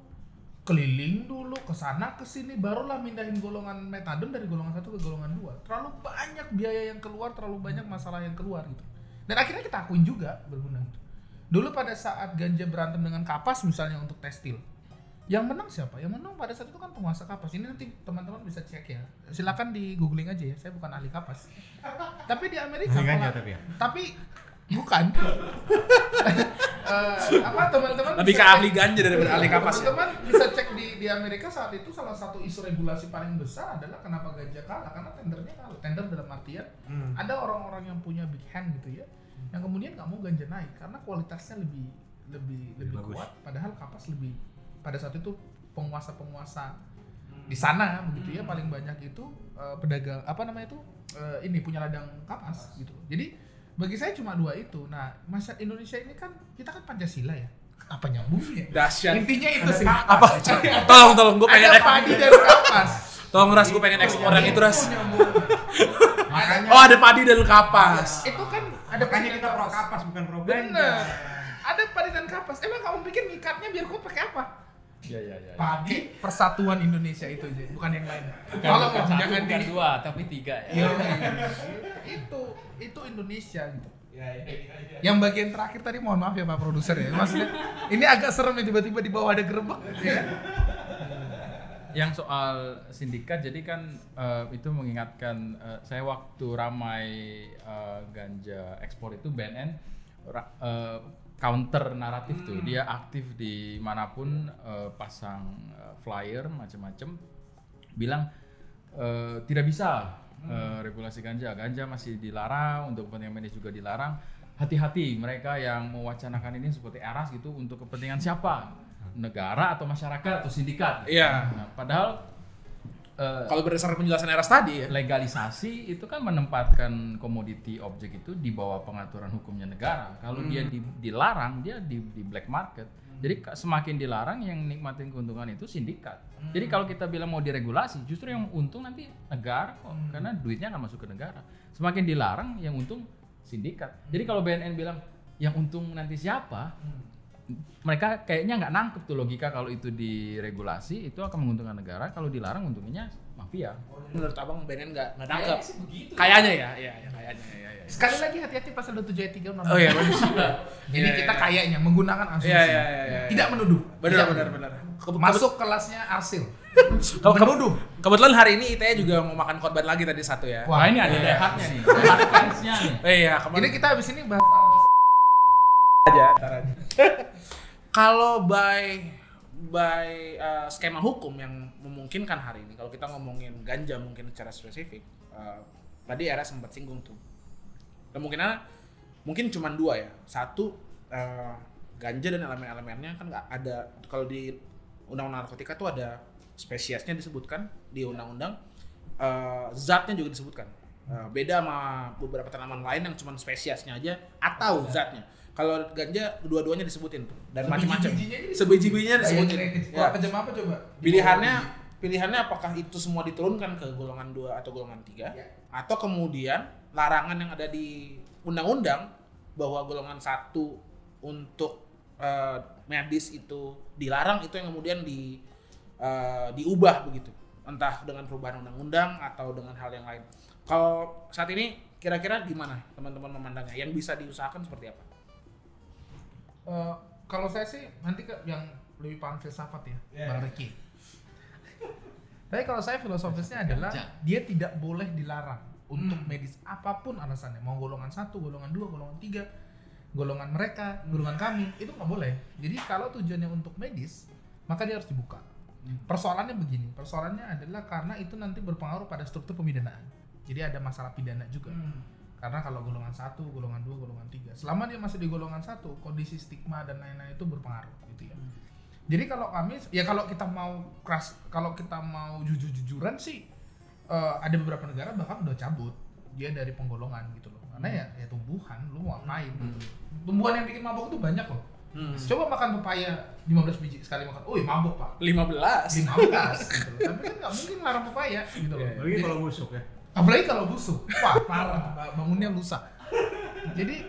keliling dulu ke sana ke sini barulah mindahin golongan metadon dari golongan satu ke golongan dua. Terlalu banyak biaya yang keluar terlalu banyak masalah yang keluar gitu. Dan akhirnya kita akuin juga berguna. Dulu pada saat ganja berantem dengan kapas misalnya untuk tekstil yang menang siapa? Yang menang pada saat itu kan penguasa kapas. Ini nanti teman-teman bisa cek ya. Silakan di googling aja ya. Saya bukan ahli kapas. tapi di Amerika pola- tapi ya? tapi bukan. (laughs) Eh, apa teman-teman Lebih ke ahli ganja daripada ahli kapas ya. Teman-teman bisa cek di di Amerika saat itu salah satu isu regulasi paling besar adalah kenapa ganja kalah karena tendernya kalah. Tender dalam artian Hmm. ada orang-orang yang punya big hand gitu ya, yang kemudian nggak mau ganja naik karena kualitasnya lebih lebih lebih bagus. kuat. Padahal kapas lebih pada saat itu penguasa-penguasa di sana begitu ya paling banyak itu eh, pedagang apa namanya itu eh, ini punya ladang kapas gitu. Jadi bagi saya cuma dua itu. Nah, masa Indonesia ini kan kita kan Pancasila ya. Apa nyambungnya? Dahsyat. Intinya itu sih. Apa? Tolong tolong gue pengen Ada ek- padi dan kapas. Tolong ras gue pengen ekspor yang itu ras. Makanya Oh ada padi dan kapas. itu kan ada padi kita pro kapas. bukan pro Bener. ganja. Ada padi dan kapas. Emang kamu pikir ngikatnya biar kau pakai apa? Ya ya ya, ya. Padi persatuan Indonesia itu aja, bukan yang lain. bukan, Kalau bukan mau satu, jangan bukan di dua tapi tiga ya Iya, itu itu Indonesia gitu. Yang bagian terakhir tadi mohon maaf ya Pak produser ya. Maksudnya ini agak serem ya tiba-tiba di bawah ada gerbek ya. yang soal sindikat jadi kan eh, itu mengingatkan eh, saya waktu ramai eh, ganja ekspor itu BNN ra- eh, counter naratif tuh. Dia aktif di mana pun eh, pasang eh, flyer macam-macam bilang eh, tidak bisa eh, regulasi ganja. Ganja masih dilarang untuk kepentingan medis juga dilarang. Hati-hati mereka yang mewacanakan ini seperti eras gitu untuk kepentingan siapa? Negara atau masyarakat atau sindikat? Iya. Nah, padahal eh, Kalau berdasarkan penjelasan Eras tadi ya. legalisasi itu kan menempatkan komoditi objek itu di bawah pengaturan hukumnya negara. Kalau dia di- dilarang, dia di, di black market. Jadi semakin dilarang yang nikmatin keuntungan itu sindikat. Jadi kalau kita bilang mau diregulasi, justru yang untung nanti negara kok, karena duitnya akan masuk ke negara. Semakin dilarang, yang untung sindikat. Jadi kalau BNN bilang yang untung nanti siapa, mereka kayaknya nggak nangkep tuh logika kalau itu diregulasi itu akan menguntungkan negara, kalau dilarang untungnya mafia. Menurut abang BNN nggak nggak nangkep. Kayaknya sih begitu. Kayaknya ya, iya ya, kayaknya ya, ya. Sekali lagi hati-hati pasal 27 ayat 3 undang Oh iya, bagus. (laughs) Jadi Iya, kita iya. kayaknya menggunakan asumsi. Iya, iya, iya, iya. Tidak menuduh. Benar, benar, benar. Masuk kelasnya Arsil. (laughs) Kalau menuduh. Kebetulan hari ini ITE juga mau makan korban lagi tadi satu ya. Wah ini ada Iya. rehatnya nih, (laughs) rehat fansnya nih. Eh, iya, kemarin Ini kita habis ini bahas aja. ntar aja. Kalau by by uh, skema hukum yang memungkinkan hari ini, kalau kita ngomongin ganja mungkin secara spesifik, uh, tadi era sempat singgung tuh. Kemungkinan mungkin cuma dua ya. Satu uh, ganja dan elemen-elemennya kan nggak ada. Kalau di undang-undang narkotika tuh ada spesiesnya disebutkan di undang-undang. Uh, zatnya juga disebutkan. Uh, beda sama beberapa tanaman lain yang cuma spesiesnya aja atau zatnya kalau ganja dua-duanya disebutin tuh. Dan macam-macam Sebiji-bijinya disebutin. Ya. Kejam apa coba? pilihannya pilihannya apakah itu semua diturunkan ke golongan 2 atau golongan 3 Ya. atau kemudian larangan yang ada di undang-undang bahwa golongan satu untuk eh, medis itu dilarang itu yang kemudian di eh, diubah begitu. Entah dengan perubahan undang-undang atau dengan hal yang lain. Kalau saat ini kira-kira gimana teman-teman memandangnya? Yang bisa diusahakan seperti apa Eh, kalau saya sih nanti ke yang lebih paham filsafat ya, Iya. Bang Riki. Tapi kalau saya filosofisnya adalah dia tidak boleh dilarang untuk medis apa pun alasannya, mau golongan satu, golongan dua, golongan tiga, golongan mereka, golongan kami itu nggak boleh. Jadi kalau tujuannya untuk medis, maka dia harus dibuka. Persoalannya begini, persoalannya adalah karena itu nanti berpengaruh pada struktur pemidanaan. Jadi ada masalah pidana juga. Karena kalau golongan satu, golongan dua, golongan tiga, selama dia masih di golongan satu, kondisi stigma dan lain-lain itu berpengaruh, gitu ya. Jadi kalau kami, ya kalau kita mau keras, kalau kita mau jujur-jujuran sih, eh, ada beberapa negara bahkan udah cabut dia dari penggolongan gitu loh. Karena ya, ya tumbuhan, lu mau ngapain? Tumbuhan yang bikin mabok tuh banyak loh. Coba makan pepaya 15 biji sekali makan, oh mabok pak. 15 15 gitu loh. Tapi kan nggak mungkin larang pepaya gitu loh. Apalagi Jadi- kalau busuk ya. Apalagi kalau busuk. Wah parah. Ba- bangunnya lusa. Jadi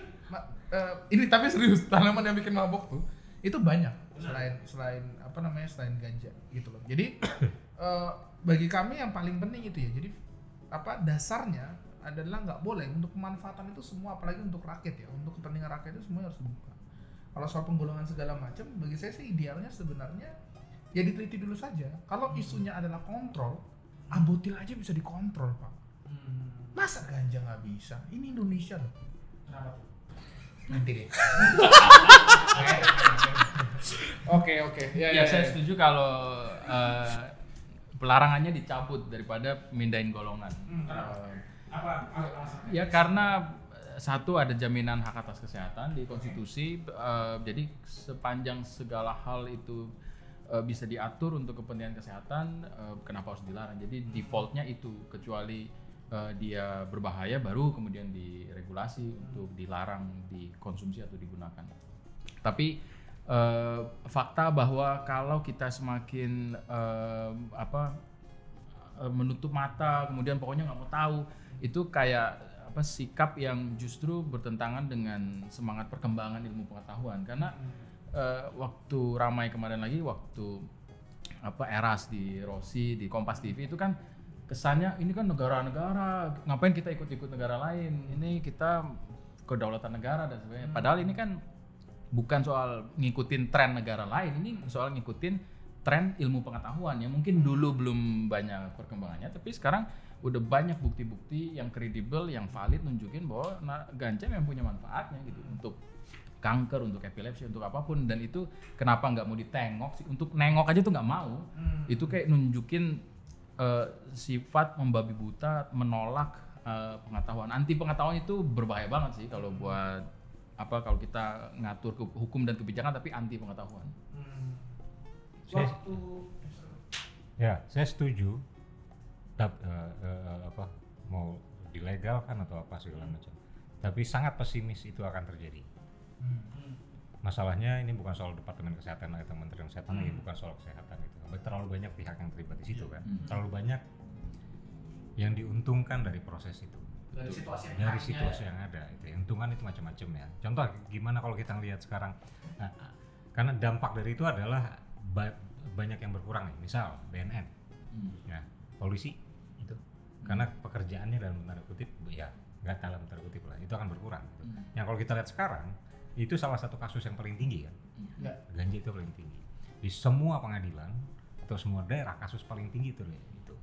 eh, ini tapi serius tanaman yang bikin mabok tuh itu banyak. Selain selain apa namanya selain ganja gitu loh. Jadi (coughs) eh, bagi kami yang paling penting itu ya jadi apa dasarnya adalah nggak boleh untuk pemanfaatan itu semua apalagi untuk rakyat ya. Untuk kepentingan rakyat itu semua harus dibuka. Kalau soal penggolongan segala macam bagi saya sih idealnya sebenarnya ya diteliti dulu saja. Kalau isunya adalah kontrol abotil aja bisa dikontrol pak masa ganja nggak bisa? Ini Indonesia loh. Nanti deh. (laughs) Oke oke. Ya, Ya, ya, saya ya. setuju kalau eh, pelarangannya dicabut daripada mindahin golongan. Eh, ya karena satu ada jaminan hak atas kesehatan di konstitusi, eh, jadi sepanjang segala hal itu eh, bisa diatur untuk kepentingan kesehatan, eh, kenapa harus dilarang? Jadi defaultnya itu kecuali eh, dia berbahaya baru kemudian diregulasi untuk dilarang dikonsumsi atau digunakan. Tapi eh, fakta bahwa kalau kita semakin eh, apa menutup mata kemudian pokoknya nggak mau tahu itu kayak apa sikap yang justru bertentangan dengan semangat perkembangan ilmu pengetahuan karena eh, waktu ramai kemarin lagi waktu apa eras di Rossi di Kompas TV itu kan kesannya ini kan negara-negara ngapain kita ikut-ikut negara lain? Ini kita kedaulatan negara dan sebagainya. Padahal ini kan bukan soal ngikutin tren negara lain ini soal ngikutin tren ilmu pengetahuan yang mungkin dulu belum banyak perkembangannya tapi sekarang udah banyak bukti-bukti yang kredibel yang valid nunjukin bahwa na- ganja memang punya manfaatnya gitu untuk kanker untuk epilepsi untuk apa pun. Dan itu kenapa nggak mau ditengok sih? Untuk nengok aja tuh nggak mau. Itu kayak nunjukin eh, sifat membabi buta menolak eh, pengetahuan anti pengetahuan itu berbahaya banget sih kalau buat apa kalau kita ngatur ke hukum dan kebijakan tapi anti pengetahuan. Saya- Waktu Ya, saya setuju. Tap- eh, eh, apa mau dilegalkan atau apa segala macam. Tapi sangat pesimis itu akan terjadi. Masalahnya ini bukan soal departemen kesehatan atau kementerian kesehatan lagi, bukan soal kesehatan itu. Tapi terlalu banyak pihak yang terlibat di situ kan. Terlalu banyak yang diuntungkan dari proses itu. dari situasi yang dari situasi yang ada itu untungan itu macam-macam ya. Contoh gimana kalau kita lihat sekarang? Nah, karena dampak dari itu adalah ba- banyak yang berkurang nih. Misal BNN ya polisi itu. Karena pekerjaannya dalam tanda kutip ya nggak dalam tanda kutip lah itu akan berkurang gitu. yang kalau kita lihat sekarang itu salah satu kasus yang paling tinggi kan? Ya. ganja itu paling tinggi. Di semua pengadilan atau semua daerah kasus paling tinggi itu itu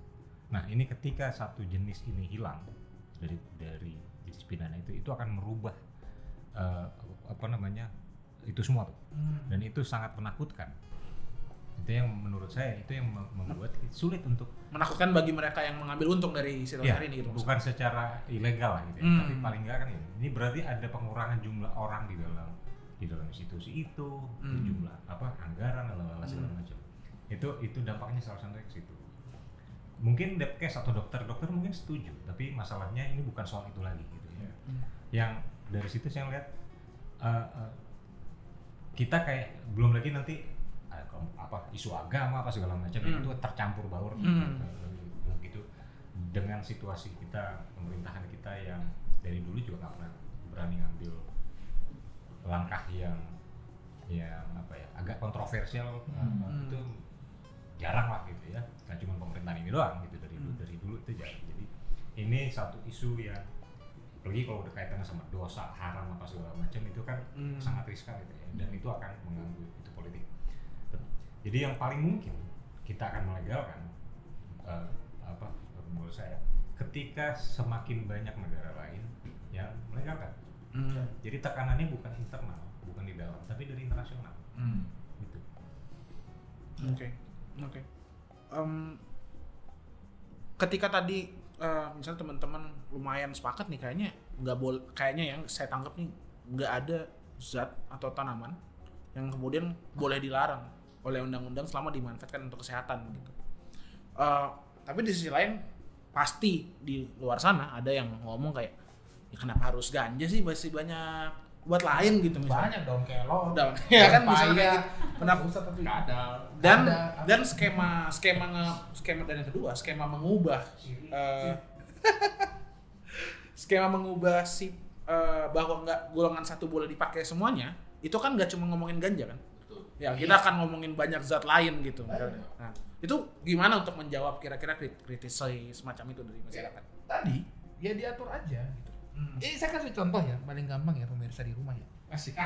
nah ini ketika satu jenis ini hilang dari dari jenis pidana itu itu akan merubah eh, apa namanya itu semua tuh. Hmm. dan itu sangat menakutkan itu yang menurut saya itu yang mem- membuat sulit untuk menakutkan bagi mereka yang mengambil untung dari situasi ya, hari ini gitu bukan secara ilegal lah gitu ya, Hmm. tapi paling enggak kan ini. ini berarti ada pengurangan jumlah orang di dalam di dalam institusi itu Hmm. jumlah apa anggaran dan segala macam itu itu dampaknya salah satunya ke situ mungkin depkes atau dokter dokter mungkin setuju tapi masalahnya ini bukan soal itu lagi gitu ya yang dari situ saya lihat eh, eh, kita kayak belum lagi nanti apa isu agama apa segala macam Hmm. itu tercampur baur. Hmm. eh, gitu. Dengan situasi kita pemerintahan kita yang dari dulu juga nggak pernah berani ngambil langkah yang yang apa ya agak kontroversial. Hmm. eh, itu jarang lah gitu ya. Nggak cuma pemerintahan ini doang gitu dari dulu dari dulu itu jarang. Jadi ini satu isu yang apalagi kalau udah kaitannya sama dosa haram apa segala macam itu kan Hmm. sangat riskan gitu ya. Dan itu akan mengganggu itu politik jadi yang paling mungkin kita akan melegalkan eh, apa menurut saya ketika semakin banyak negara lain yang melegalkan Hmm. jadi tekanannya bukan internal bukan di dalam tapi dari internasional Hmm. gitu Oke, oke. Em, ketika tadi eh, misalnya teman-teman lumayan sepakat nih kayaknya nggak boleh, kayaknya yang saya tangkap nih nggak ada zat atau tanaman yang kemudian boleh dilarang oleh undang-undang selama dimanfaatkan untuk kesehatan gitu. Eh, tapi di sisi lain pasti di luar sana ada yang ngomong kayak ya kenapa harus ganja sih masih banyak buat lain gitu misalnya. banyak dong kayak lo Udah, ya kan misalnya kayak gitu. Kenapa tapi ada dan Ada. dan skema skema nge, skema dan yang kedua skema mengubah eh, (laughs) skema mengubah si eh, bahwa nggak golongan satu boleh dipakai semuanya itu kan nggak cuma ngomongin ganja kan ya kita akan ngomongin banyak zat lain gitu misalnya. nah itu gimana untuk menjawab kira-kira krit- kritisasi semacam itu dari masyarakat tadi ya diatur aja gitu. Ini saya kasih contoh ya, paling gampang ya pemirsa di rumah ya. asik. (laughs)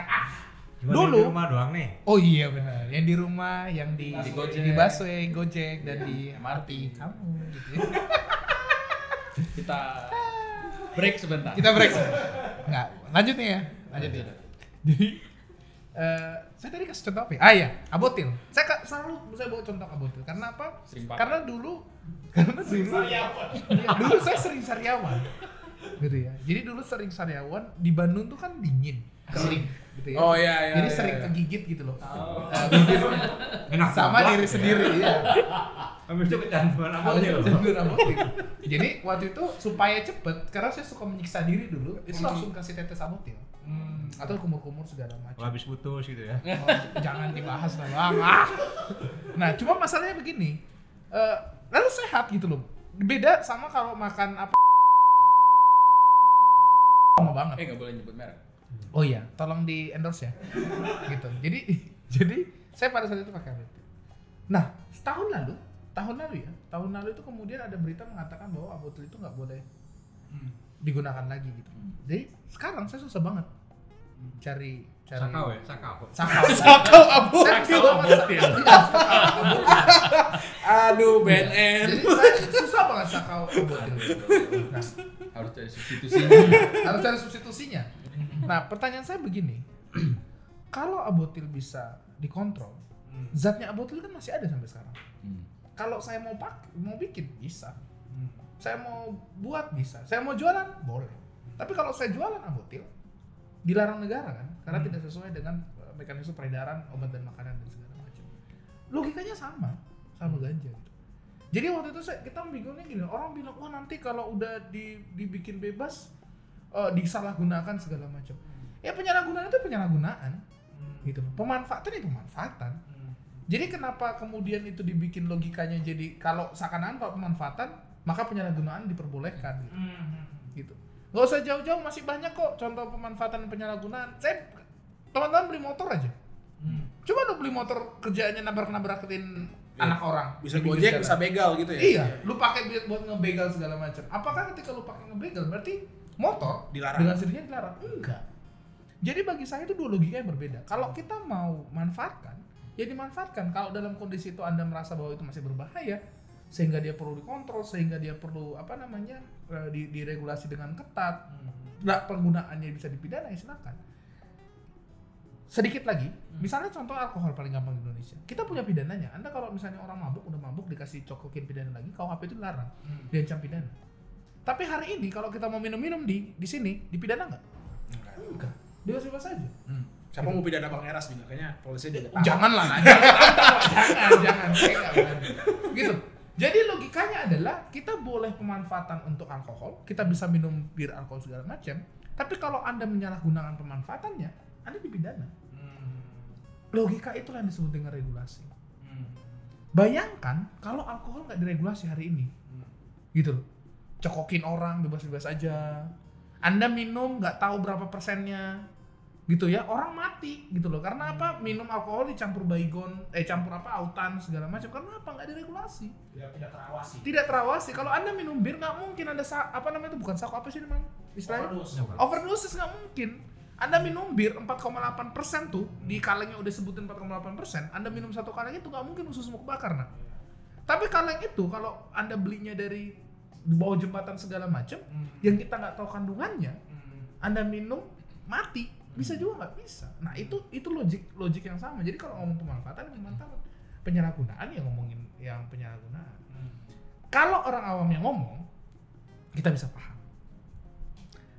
Cuma Dulu. di rumah doang nih Oh iya benar, yang di rumah, yang di Di Gojek. di busway, Gojek dan di MRT. MRT. Kamu gitu ya. (laughs) Kita break sebentar. Kita break. Enggak, lanjut nih ya. Lanjut nih. Jadi eh, saya tadi kasih contoh apa ya? Ah iya, abotil. Saya ka- selalu saya bawa contoh abotil karena apa? Sering. Karena dulu (laughs) karena dulu Iya, dulu saya sering sariawan. Gitu ya. Jadi dulu sering sariawan di Bandung tuh kan dingin, kering gitu ya. Oh, iya, iya, Jadi iya, sering iya. kegigit gitu loh. Oh. Eh, (laughs) enak sama diri sendiri ya. habis itu kecanduan loh kecanduan abotil. Jadi waktu itu supaya cepet, karena saya suka menyiksa diri dulu, itu langsung kasih tetes abotil. Hmm, atau kumur-kumur segala macam. habis putus gitu ya Oh, jangan dibahas lah bang. Ah. Nah, cuma masalahnya begini, eh, lalu sehat gitu loh. Beda sama kalau makan apa? Lama banget. Eh nggak boleh nyebut merek. Oh iya, tolong di endorse ya. (laughs) gitu. Jadi (laughs) jadi saya pada saat itu pakai abotil. Nah, setahun lalu, tahun lalu ya, tahun lalu itu kemudian ada berita mengatakan bahwa abotil itu nggak boleh digunakan lagi gitu. Jadi sekarang saya susah banget cari cari sakau ya sakau Sakau. (laughs) Sakau abotil. Sakau abotil. Iya, aduh BNN susah banget sakau abotil. Nah, Harus cari substitusinya. harus cari substitusinya. Nah, pertanyaan saya begini. (clears throat) Kalau abotil bisa dikontrol, zatnya abotil kan masih ada sampai sekarang. Hmm. Kalau saya mau pak, mau bikin bisa. Saya mau buat bisa. Saya mau jualan boleh. Tapi kalau saya jualan abotil, dilarang negara kan karena tidak sesuai dengan eh, mekanisme peredaran obat dan makanan dan segala macam logikanya sama sama ganja gitu jadi waktu itu saya kita bingungnya gini orang bilang wah nanti kalau udah di, dibikin bebas eh, disalahgunakan segala macam ya penyalahgunaan itu penyalahgunaan gitu loh pemanfaatan itu pemanfaatan jadi kenapa kemudian itu dibikin logikanya jadi kalau seakan-akan kalau pemanfaatan maka penyalahgunaan diperbolehkan gitu. gitu. Gak usah jauh-jauh masih banyak kok contoh pemanfaatan dan penyalahgunaan. Saya teman-teman beli motor aja. Coba lo beli motor kerjaannya nabrak-nabrakin Iya. anak orang. bisa gojek bisa begal gitu ya Iya, lu pakai buat ngebegal segala macam. Apakah ketika lu pakai ngebegal berarti motor Dilarang. dengan sendirinya dilarang? Enggak. Jadi bagi saya itu dua logika yang berbeda. Kalau kita mau manfaatkan, ya dimanfaatkan. Kalau dalam kondisi itu Anda merasa bahwa itu masih berbahaya, sehingga dia perlu dikontrol, sehingga dia perlu apa namanya eh, di- diregulasi dengan ketat, nggak penggunaannya bisa dipidana, ya silakan. Sedikit lagi, misalnya contoh alkohol paling gampang di Indonesia. Kita punya pidananya. Anda kalau misalnya orang mabuk, udah mabuk dikasih cokokin pidana lagi, KUHP itu dilarang, diancam pidana. Tapi hari ini kalau kita mau minum-minum di di sini, dipidana nggak? Enggak. Bebas-bebas aja. siapa mau pidana bang Eras juga kayaknya polisi dia Janganlah, jangan, jangan, jangan, berani. Gitu. Jadi logikanya adalah kita boleh pemanfaatan untuk alkohol, kita bisa minum bir alkohol segala macam. Tapi kalau anda menyalahgunakan pemanfaatannya, anda dipidana. Logika itulah yang disebut dengan regulasi. Bayangkan kalau alkohol nggak diregulasi hari ini, gitu loh. Cokokin orang bebas-bebas aja. Anda minum nggak tahu berapa persennya, gitu ya orang mati gitu loh. Karena apa? Minum alkohol dicampur baygon eh campur apa autan segala macam. Karena apa? Nggak diregulasi. Tidak tidak terawasi. Tidak terawasi. Kalau anda minum bir nggak mungkin sa- apa namanya itu? Bukan saku apa sih namanya? Istilahnya? Overdosis nggak mungkin. Anda minum bir 4,8 persen tuh di kalengnya udah sebutin 4,8 persen anda minum satu kaleng itu nggak mungkin ususmu kebakar nah tapi kaleng itu kalau anda belinya dari di bawah jembatan segala macam yang kita nggak tahu kandungannya anda minum mati. Bisa juga nggak bisa. Nah itu itu logik logik yang sama. Jadi kalau ngomong pemanfaatan pemanfaatan penyalahgunaan ya ngomongin yang penyalahgunaan. Kalau orang awam yang ngomong kita bisa paham.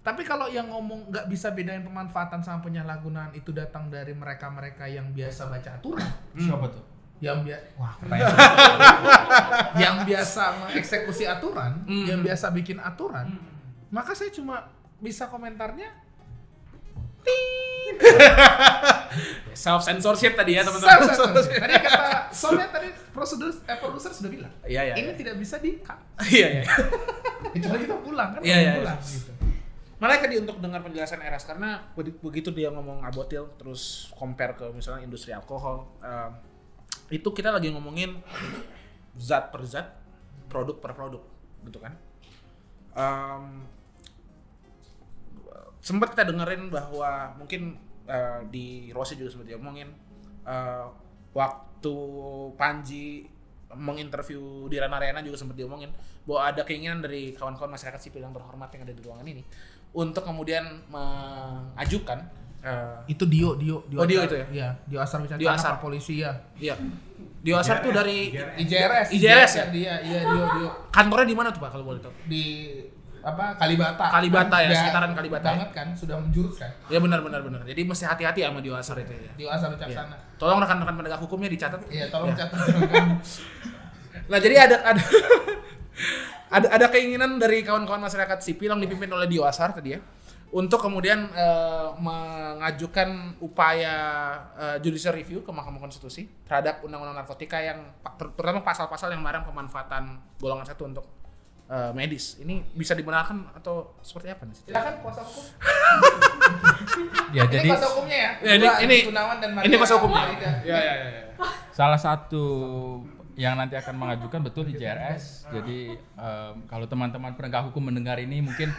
Tapi kalau yang ngomong nggak bisa bedain pemanfaatan sama penyalahgunaan itu datang dari mereka-mereka yang biasa baca aturan. Siapa tuh? Yang biasa wah (laughs) pertanyaan yang biasa mengeksekusi aturan yang biasa bikin aturan maka saya cuma bisa komentarnya (laughs) self censorship tadi ya teman-teman. Tadi kata (laughs) soalnya tadi prosedur eh, produser sudah bilang iya iya ini tidak bisa di cut. Iya iya. Kecuali kita pulang kan? Iya, iya, pulang gitu. Malah tadi untuk dengar penjelasan Eras karena begi- begitu dia ngomong abotil terus compare ke misalnya industri alkohol em, itu kita lagi ngomongin zat per zat, produk per produk gitu kan. Em, sempat kita dengerin bahwa mungkin eh, di Rossi juga sempat dia ngomongin eh, waktu Panji menginterview di Rana Arena juga sempat diomongin bahwa ada keinginan dari kawan-kawan masyarakat sipil yang terhormat yang ada di ruangan ini untuk kemudian mengajukan eh, itu Dio Dio Oh, Dio itu ya? Iya, Dio Asar Wicakana Dio Asar. Polisi ya iya di Asar tuh dari IJRS IJRS ya? dia iya Dio Dio kantornya di mana tuh Pak kalau boleh tahu? di apa Kalibata Kalibata ya, Dia sekitaran Kalibata. banget kan sudah menjurus kan Ya benar benar benar. Jadi mesti hati-hati sama Dio Asar itu ya. Dio Asar Iya. Wicaksana Tolong rekan-rekan penegak hukumnya dicatat. iya tolong Iya. catat (laughs) Nah, jadi ada ada (laughs) ada, ada keinginan dari kawan-kawan masyarakat sipil yang dipimpin oleh Dio Asar tadi ya untuk kemudian eh, mengajukan upaya eh, judicial review ke Mahkamah Konstitusi terhadap undang-undang narkotika yang ter- terutama pasal-pasal yang melarang pemanfaatan golongan satu untuk eh, medis. Ini bisa dibenarkan atau seperti apa nih? silakan kuasa hukum (laughs) Ya ini jadi kuasa hukumnya ya Ya, ini ini Gunawan dan ini kuasa hukumnya. Farida. Ya ya ya. ya. salah satu yang nanti akan mengajukan betul di JRS. Jadi em, kalau teman-teman penegak hukum mendengar ini mungkin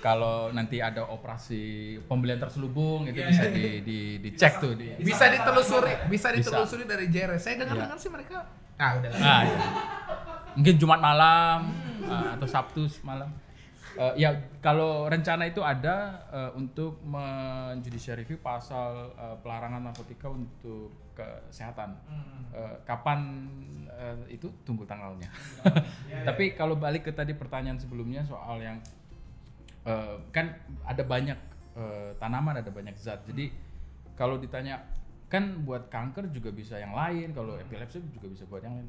kalau nanti ada operasi pembelian terselubung itu bisa di, di dicek tuh di bisa ditelusuri bisa Bisa. ditelusuri dari JRS saya dengar-dengar sih mereka ah udah lah. Nah, ya. Mungkin Jumat malam uh, atau Sabtu malam. Uh, ya kalau rencana itu ada uh, untuk menjudicial review pasal uh, pelarangan narkotika untuk kesehatan. Uh, kapan uh, itu? Tunggu tanggalnya. (laughs) Tapi kalau balik ke tadi pertanyaan sebelumnya soal yang uh, kan ada banyak eh, tanaman ada banyak zat. Jadi kalau ditanya kan buat kanker juga bisa yang lain kalau epilepsi juga bisa buat yang lain.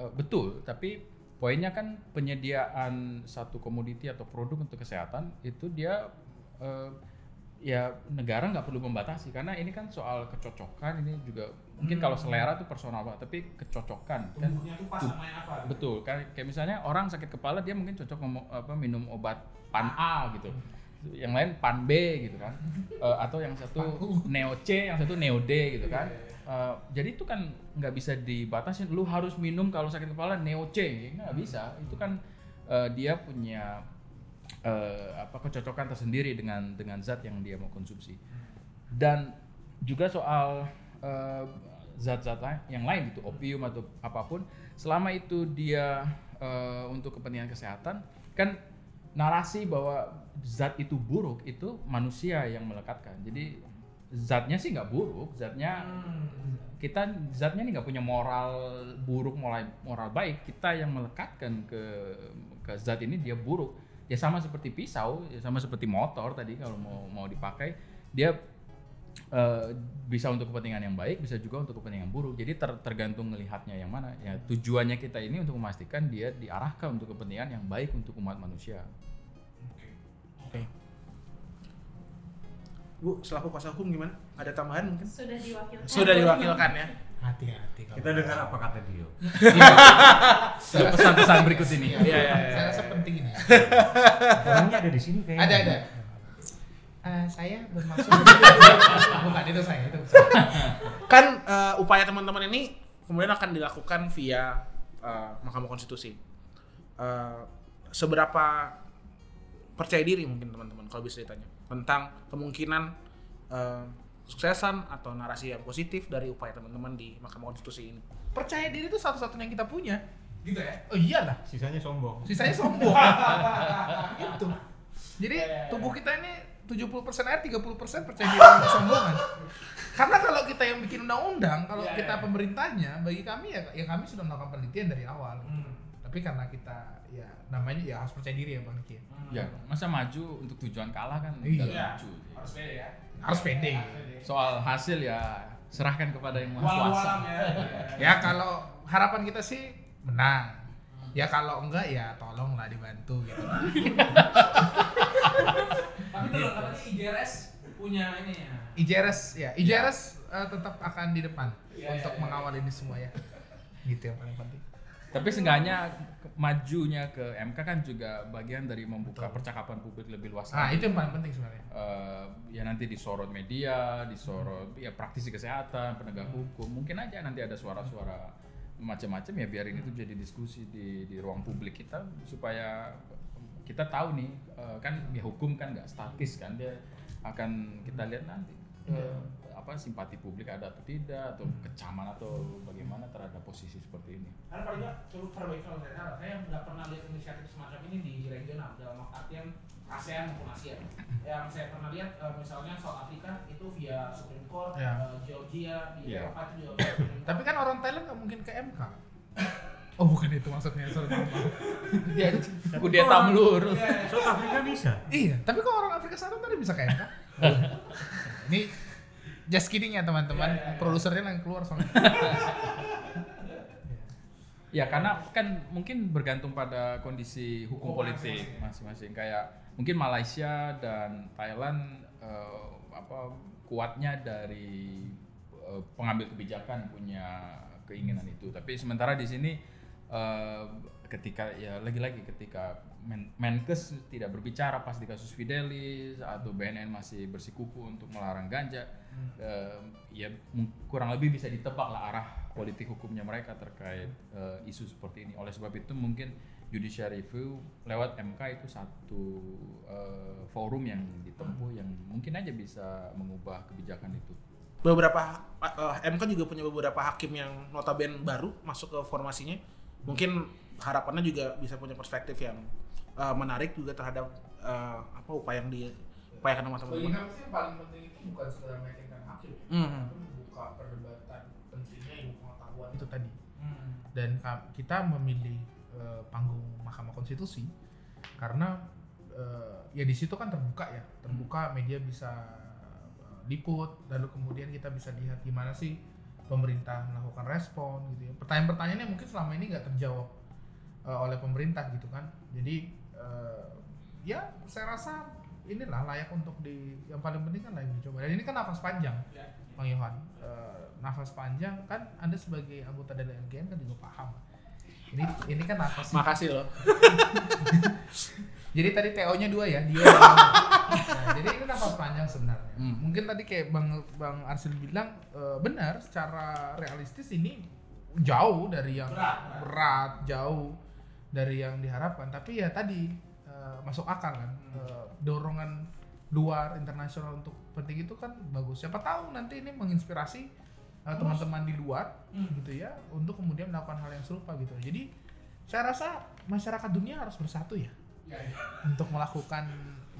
Eh, betul tapi poinnya kan penyediaan satu komoditi atau produk untuk kesehatan itu dia eh, ya negara nggak perlu membatasi. Karena ini kan soal kecocokan ini juga mungkin kalau selera itu personal banget tapi kecocokan kan? Tuh pas sama yang apa? gitu. betul kayak kayak misalnya orang sakit kepala dia mungkin cocok ngomong apa minum obat pan A gitu. Yang lain pan B gitu kan. (laughs) Eh, atau yang satu neo C yang satu neo D gitu kan Eh, jadi itu kan nggak bisa dibatasi lu harus minum kalau sakit kepala neo C ya nggak bisa. Itu kan eh, dia punya eh, apa kecocokan tersendiri dengan dengan zat yang dia mau konsumsi. Dan juga soal eh, zat-zat yang lain gitu opium atau apa pun selama itu dia eh, untuk kepentingan kesehatan kan narasi bahwa zat itu buruk itu manusia yang melekatkan. Jadi zatnya sih nggak buruk zatnya kita zatnya nih nggak punya moral buruk moral moral baik. Kita yang melekatkan ke ke zat ini dia buruk. Ya sama seperti pisau ya sama seperti motor tadi kalau mau mau dipakai. Dia eh, bisa untuk kepentingan yang baik bisa juga untuk kepentingan buruk. Jadi ter- tergantung melihatnya yang mana. Ya tujuannya kita ini untuk memastikan dia diarahkan untuk kepentingan yang baik untuk umat manusia Bu, selaku kuasa hukum gimana? Ada tambahan mungkin? Sudah diwakilkan. Sudah diwakilkan ya. Hati-hati kalau. Kita dengar apa kata dia. pesan-pesan berikut ini Iya, iya, iya. Saya rasa penting ini. Orangnya ada di sini kayaknya. ada ada. Eh, saya bermaksud bukan itu saya itu. Kan eh, upaya teman-teman ini kemudian akan dilakukan via eh, Mahkamah Konstitusi. Eh, seberapa percaya diri mungkin teman-teman kalau bisa ditanya tentang kemungkinan eh, suksesan atau narasi yang positif dari upaya teman-teman di Mahkamah Konstitusi ini. Percaya diri itu satu-satunya yang kita punya. Gitu ya? Oh iyalah. Sisanya sombong. Sisanya sombong. (laughs) gitu. Jadi tubuh kita ini 70% air, 30% percaya diri dan kesombongan. Karena kalau kita yang bikin undang-undang, kalau Iya, kita iya. pemerintahnya, bagi kami ya, ya kami sudah melakukan penelitian dari awal. Tapi karena kita ya namanya ya harus percaya diri ya Bang Ki. ya masa maju untuk tujuan kalah kan Iya. nggak lucu Harus beda ya. Harus pede. soal hasil ya serahkan kepada yang maha kuasa ya. (laughs) Ya kalau harapan kita sih menang. Ya kalau enggak ya tolonglah dibantu gitu. (laughs) Tapi kalau katanya IJRS punya ini ya. IJRS ya, IJRS eh, tetap akan di depan Iya, untuk iya, iya. mengawal ini semua ya. Gitu yang paling penting. Tapi seenggaknya majunya ke MK kan juga bagian dari membuka percakapan publik lebih luas Nah, lagi. itu yang paling penting sebenarnya. Eh, ya nanti disorot media, disorot ya praktisi kesehatan, penegak hukum, mungkin aja nanti ada suara-suara macam-macam ya biarin itu jadi diskusi di di ruang publik kita supaya kita tahu nih eh, kan ya hukum kan nggak statis kan dia akan kita lihat nanti. Eh, apa simpati publik ada atau tidak atau kecaman atau bagaimana terhadap posisi seperti ini. Karena paling nggak cukup terbaik kalau saya salah, saya nggak pernah lihat inisiatif semacam ini di regional dalam artian ASEAN maupun Asia. Yang saya pernah lihat eh, misalnya South Africa itu via Supreme Court, Ya. eh, Georgia di Ya. Eropa itu juga. (laughs) Tapi kan orang Thailand nggak mungkin ke MK. Oh bukan itu maksudnya, sorry maaf. maaf. (laughs) Dia (laughs) kudeta melur. South Africa bisa. Iya, tapi kok orang Afrika Selatan tadi bisa ke MK? Ini just kidding ya teman-teman. Produsernya yang keluar soalnya. (laughs) Ya karena kan mungkin bergantung pada kondisi hukum politik masing-masing kayak mungkin Malaysia dan Thailand eh, apa kuatnya dari eh, pengambil kebijakan punya keinginan itu tapi sementara di sini eh, ketika ya lagi-lagi ketika Men- Menkes tidak berbicara pas di kasus Fidelis atau BNN masih bersikuku untuk melarang ganja eh, ya kurang lebih bisa ditebak lah arah politik hukumnya mereka terkait eh, isu seperti ini oleh sebab itu mungkin judicial review lewat MK itu satu eh, forum yang ditempuh yang mungkin aja bisa mengubah kebijakan itu beberapa eh, MK juga punya beberapa hakim yang notabene baru masuk ke formasinya. Mungkin harapannya juga bisa punya perspektif yang eh, menarik juga terhadap eh, apa upaya yang Bagi teman-teman. kami sih yang paling penting itu bukan sekedar meyakinkan hakim, ya, tapi membuka perdebatan pentingnya ilmu pengetahuan itu tadi. Dan ka- kita memilih eh, panggung Mahkamah Konstitusi karena eh, ya di situ kan terbuka ya. Terbuka media bisa eh, liput lalu kemudian kita bisa lihat gimana sih pemerintah melakukan respon gitu ya. Pertanyaan-pertanyaan yang mungkin selama ini nggak terjawab eh, oleh pemerintah gitu kan. Jadi eh, ya saya rasa inilah layak untuk di yang paling penting kan layak dicoba dan ini kan nafas panjang bang Yohan Eh, nafas panjang kan anda sebagai anggota dari LGN kan juga paham ini ini kan nafas Makasih loh. (laughs) jadi tadi TO-nya dua ya, dia. Nah, jadi ini nafas panjang sebenarnya. Hmm. Mungkin tadi kayak Bang Bang Arsil bilang eh, benar secara realistis ini jauh dari yang berat, jauh dari yang diharapkan. Tapi ya tadi eh, masuk akal kan. Eh, dorongan luar internasional untuk penting itu kan bagus. Siapa tahu nanti ini menginspirasi eh, teman-teman di luar gitu ya untuk kemudian melakukan hal yang serupa gitu. Jadi saya rasa masyarakat dunia harus bersatu ya untuk melakukan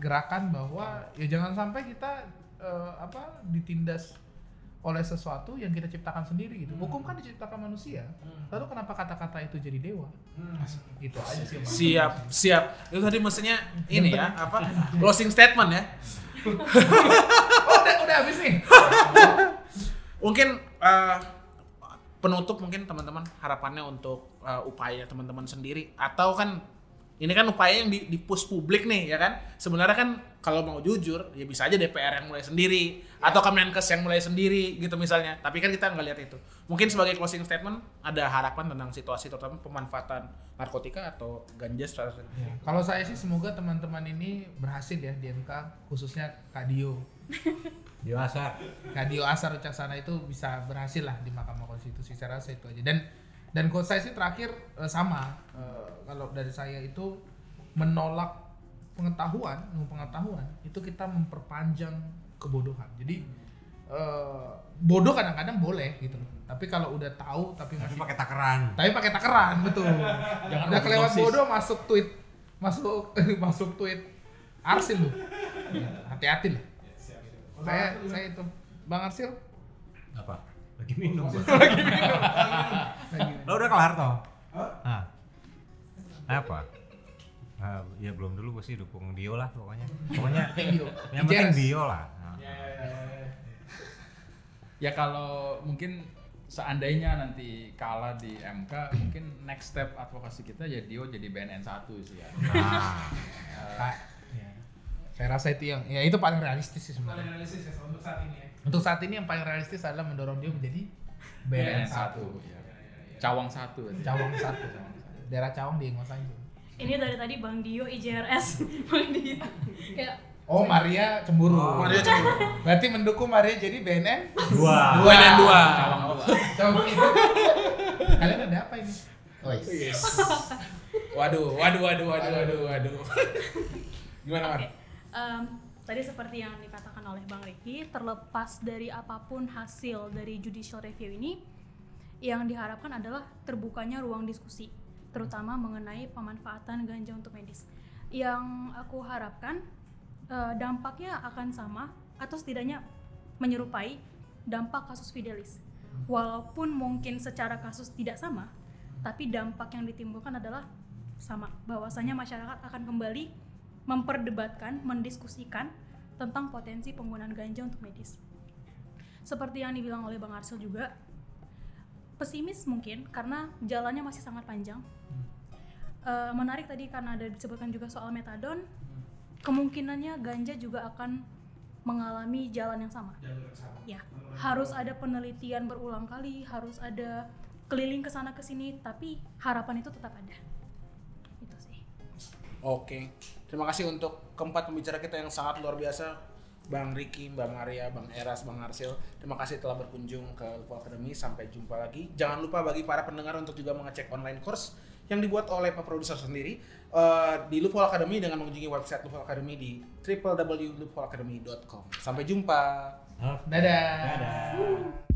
gerakan bahwa ya jangan sampai kita eh, apa ditindas oleh sesuatu yang kita ciptakan sendiri gitu. Hukum kan diciptakan manusia. Lalu kenapa kata-kata itu jadi dewa? Itu aja sih. Bang. Siap, siap. Itu tadi mestinya ini ya, apa? Closing statement ya. (laughs) Oh, udah udah habis nih. (laughs) Mungkin eh, penutup mungkin teman-teman harapannya untuk eh, upaya teman-teman sendiri atau kan ini kan upaya yang di, di push publik nih ya kan? Sebenarnya kan kalau mau jujur ya bisa aja DPR yang mulai sendiri atau Kemenkes yang mulai sendiri gitu misalnya. Tapi kan kita nggak lihat itu. Mungkin sebagai closing statement ada harapan tentang situasi terutama pemanfaatan narkotika atau ganja secara Ya, Kalau saya sih semoga teman-teman ini berhasil ya di MK khususnya Kadio. Dewasa. (laughs) Kadio Asar Ucaksana itu bisa berhasil lah di Mahkamah Konstitusi. Saya rasa itu aja. Dan dan kalau saya sih terakhir eh, sama. Eh, kalau dari saya itu menolak pengetahuan ilmu pengetahuan itu kita memperpanjang kebodohan. Jadi eh, bodoh kadang-kadang boleh gitu loh. Tapi kalau udah tahu tapi Tapi masih pakai takaran. tapi pakai takaran betul. (laughs) Jangan udah kelewat bodoh masuk tweet. Masuk (laughs) masuk tweet. Arsil lu hati-hati lah saya saya itu bang Arsil Apa? (laughs) Lagi minum. lagi Lo udah kelar toh? Nah. Apa? Ah, ya belum dulu gue sih dukung Dio lah pokoknya. Pokoknya Dio. yang penting. Dio lah. Nah. Ya kalau mungkin seandainya nanti kalah di MK, mungkin next step advokasi kita ya Dio jadi BNN 1 sih ya. Nah. Ya. saya rasa itu yang ya itu paling realistis sih sebenarnya realistis ya untuk saat ini ya untuk saat ini yang paling realistis adalah mendorong dia menjadi BNN BNN 1. satu ya. Cawang 1. Cawang satu daerah Cawang di Ingosan Ini dari tadi Bang Dio IJRS, (laughs) Bang Dio. Kayak Oh Maria cemburu. Maria cemburu. Berarti mendukung Maria jadi BNN Dua. dua dan dua Cawang 2. Coba Kalian ada apa ini? Oh, Yes. Waduh, waduh, waduh, waduh, waduh, waduh. Gimana, Mar? Oke, em, tadi seperti yang dikatakan oleh Bang Riki, terlepas dari apa pun hasil dari judicial review ini, yang diharapkan adalah terbukanya ruang diskusi, terutama mengenai pemanfaatan ganja untuk medis. Yang aku harapkan eh, dampaknya akan sama atau setidaknya menyerupai dampak kasus Fidelis. Walaupun mungkin secara kasus tidak sama, tapi dampak yang ditimbulkan adalah sama. Bahwasanya masyarakat akan kembali memperdebatkan, mendiskusikan tentang potensi penggunaan ganja untuk medis. Seperti yang dibilang oleh Bang Arsul juga, pesimis mungkin karena jalannya masih sangat panjang. Eh, menarik tadi karena ada disebutkan juga soal metadon, kemungkinannya ganja juga akan mengalami jalan yang sama. Ya, harus ada penelitian berulang kali, harus ada keliling ke sana ke sini, tapi harapan itu tetap ada. Oke. Terima kasih untuk keempat pembicara kita yang sangat luar biasa. Bang Riki, Mbak Maria, Bang Eras, Bang Arsil. Terima kasih telah berkunjung ke Lupa Academy. Sampai jumpa lagi. Jangan lupa bagi para pendengar untuk juga mengecek online course yang dibuat oleh Pak Produser sendiri eh, di Lupol Academy dengan mengunjungi website Lupol Academy di www.lupolacademy.com. Sampai jumpa. Dadah. Dadah.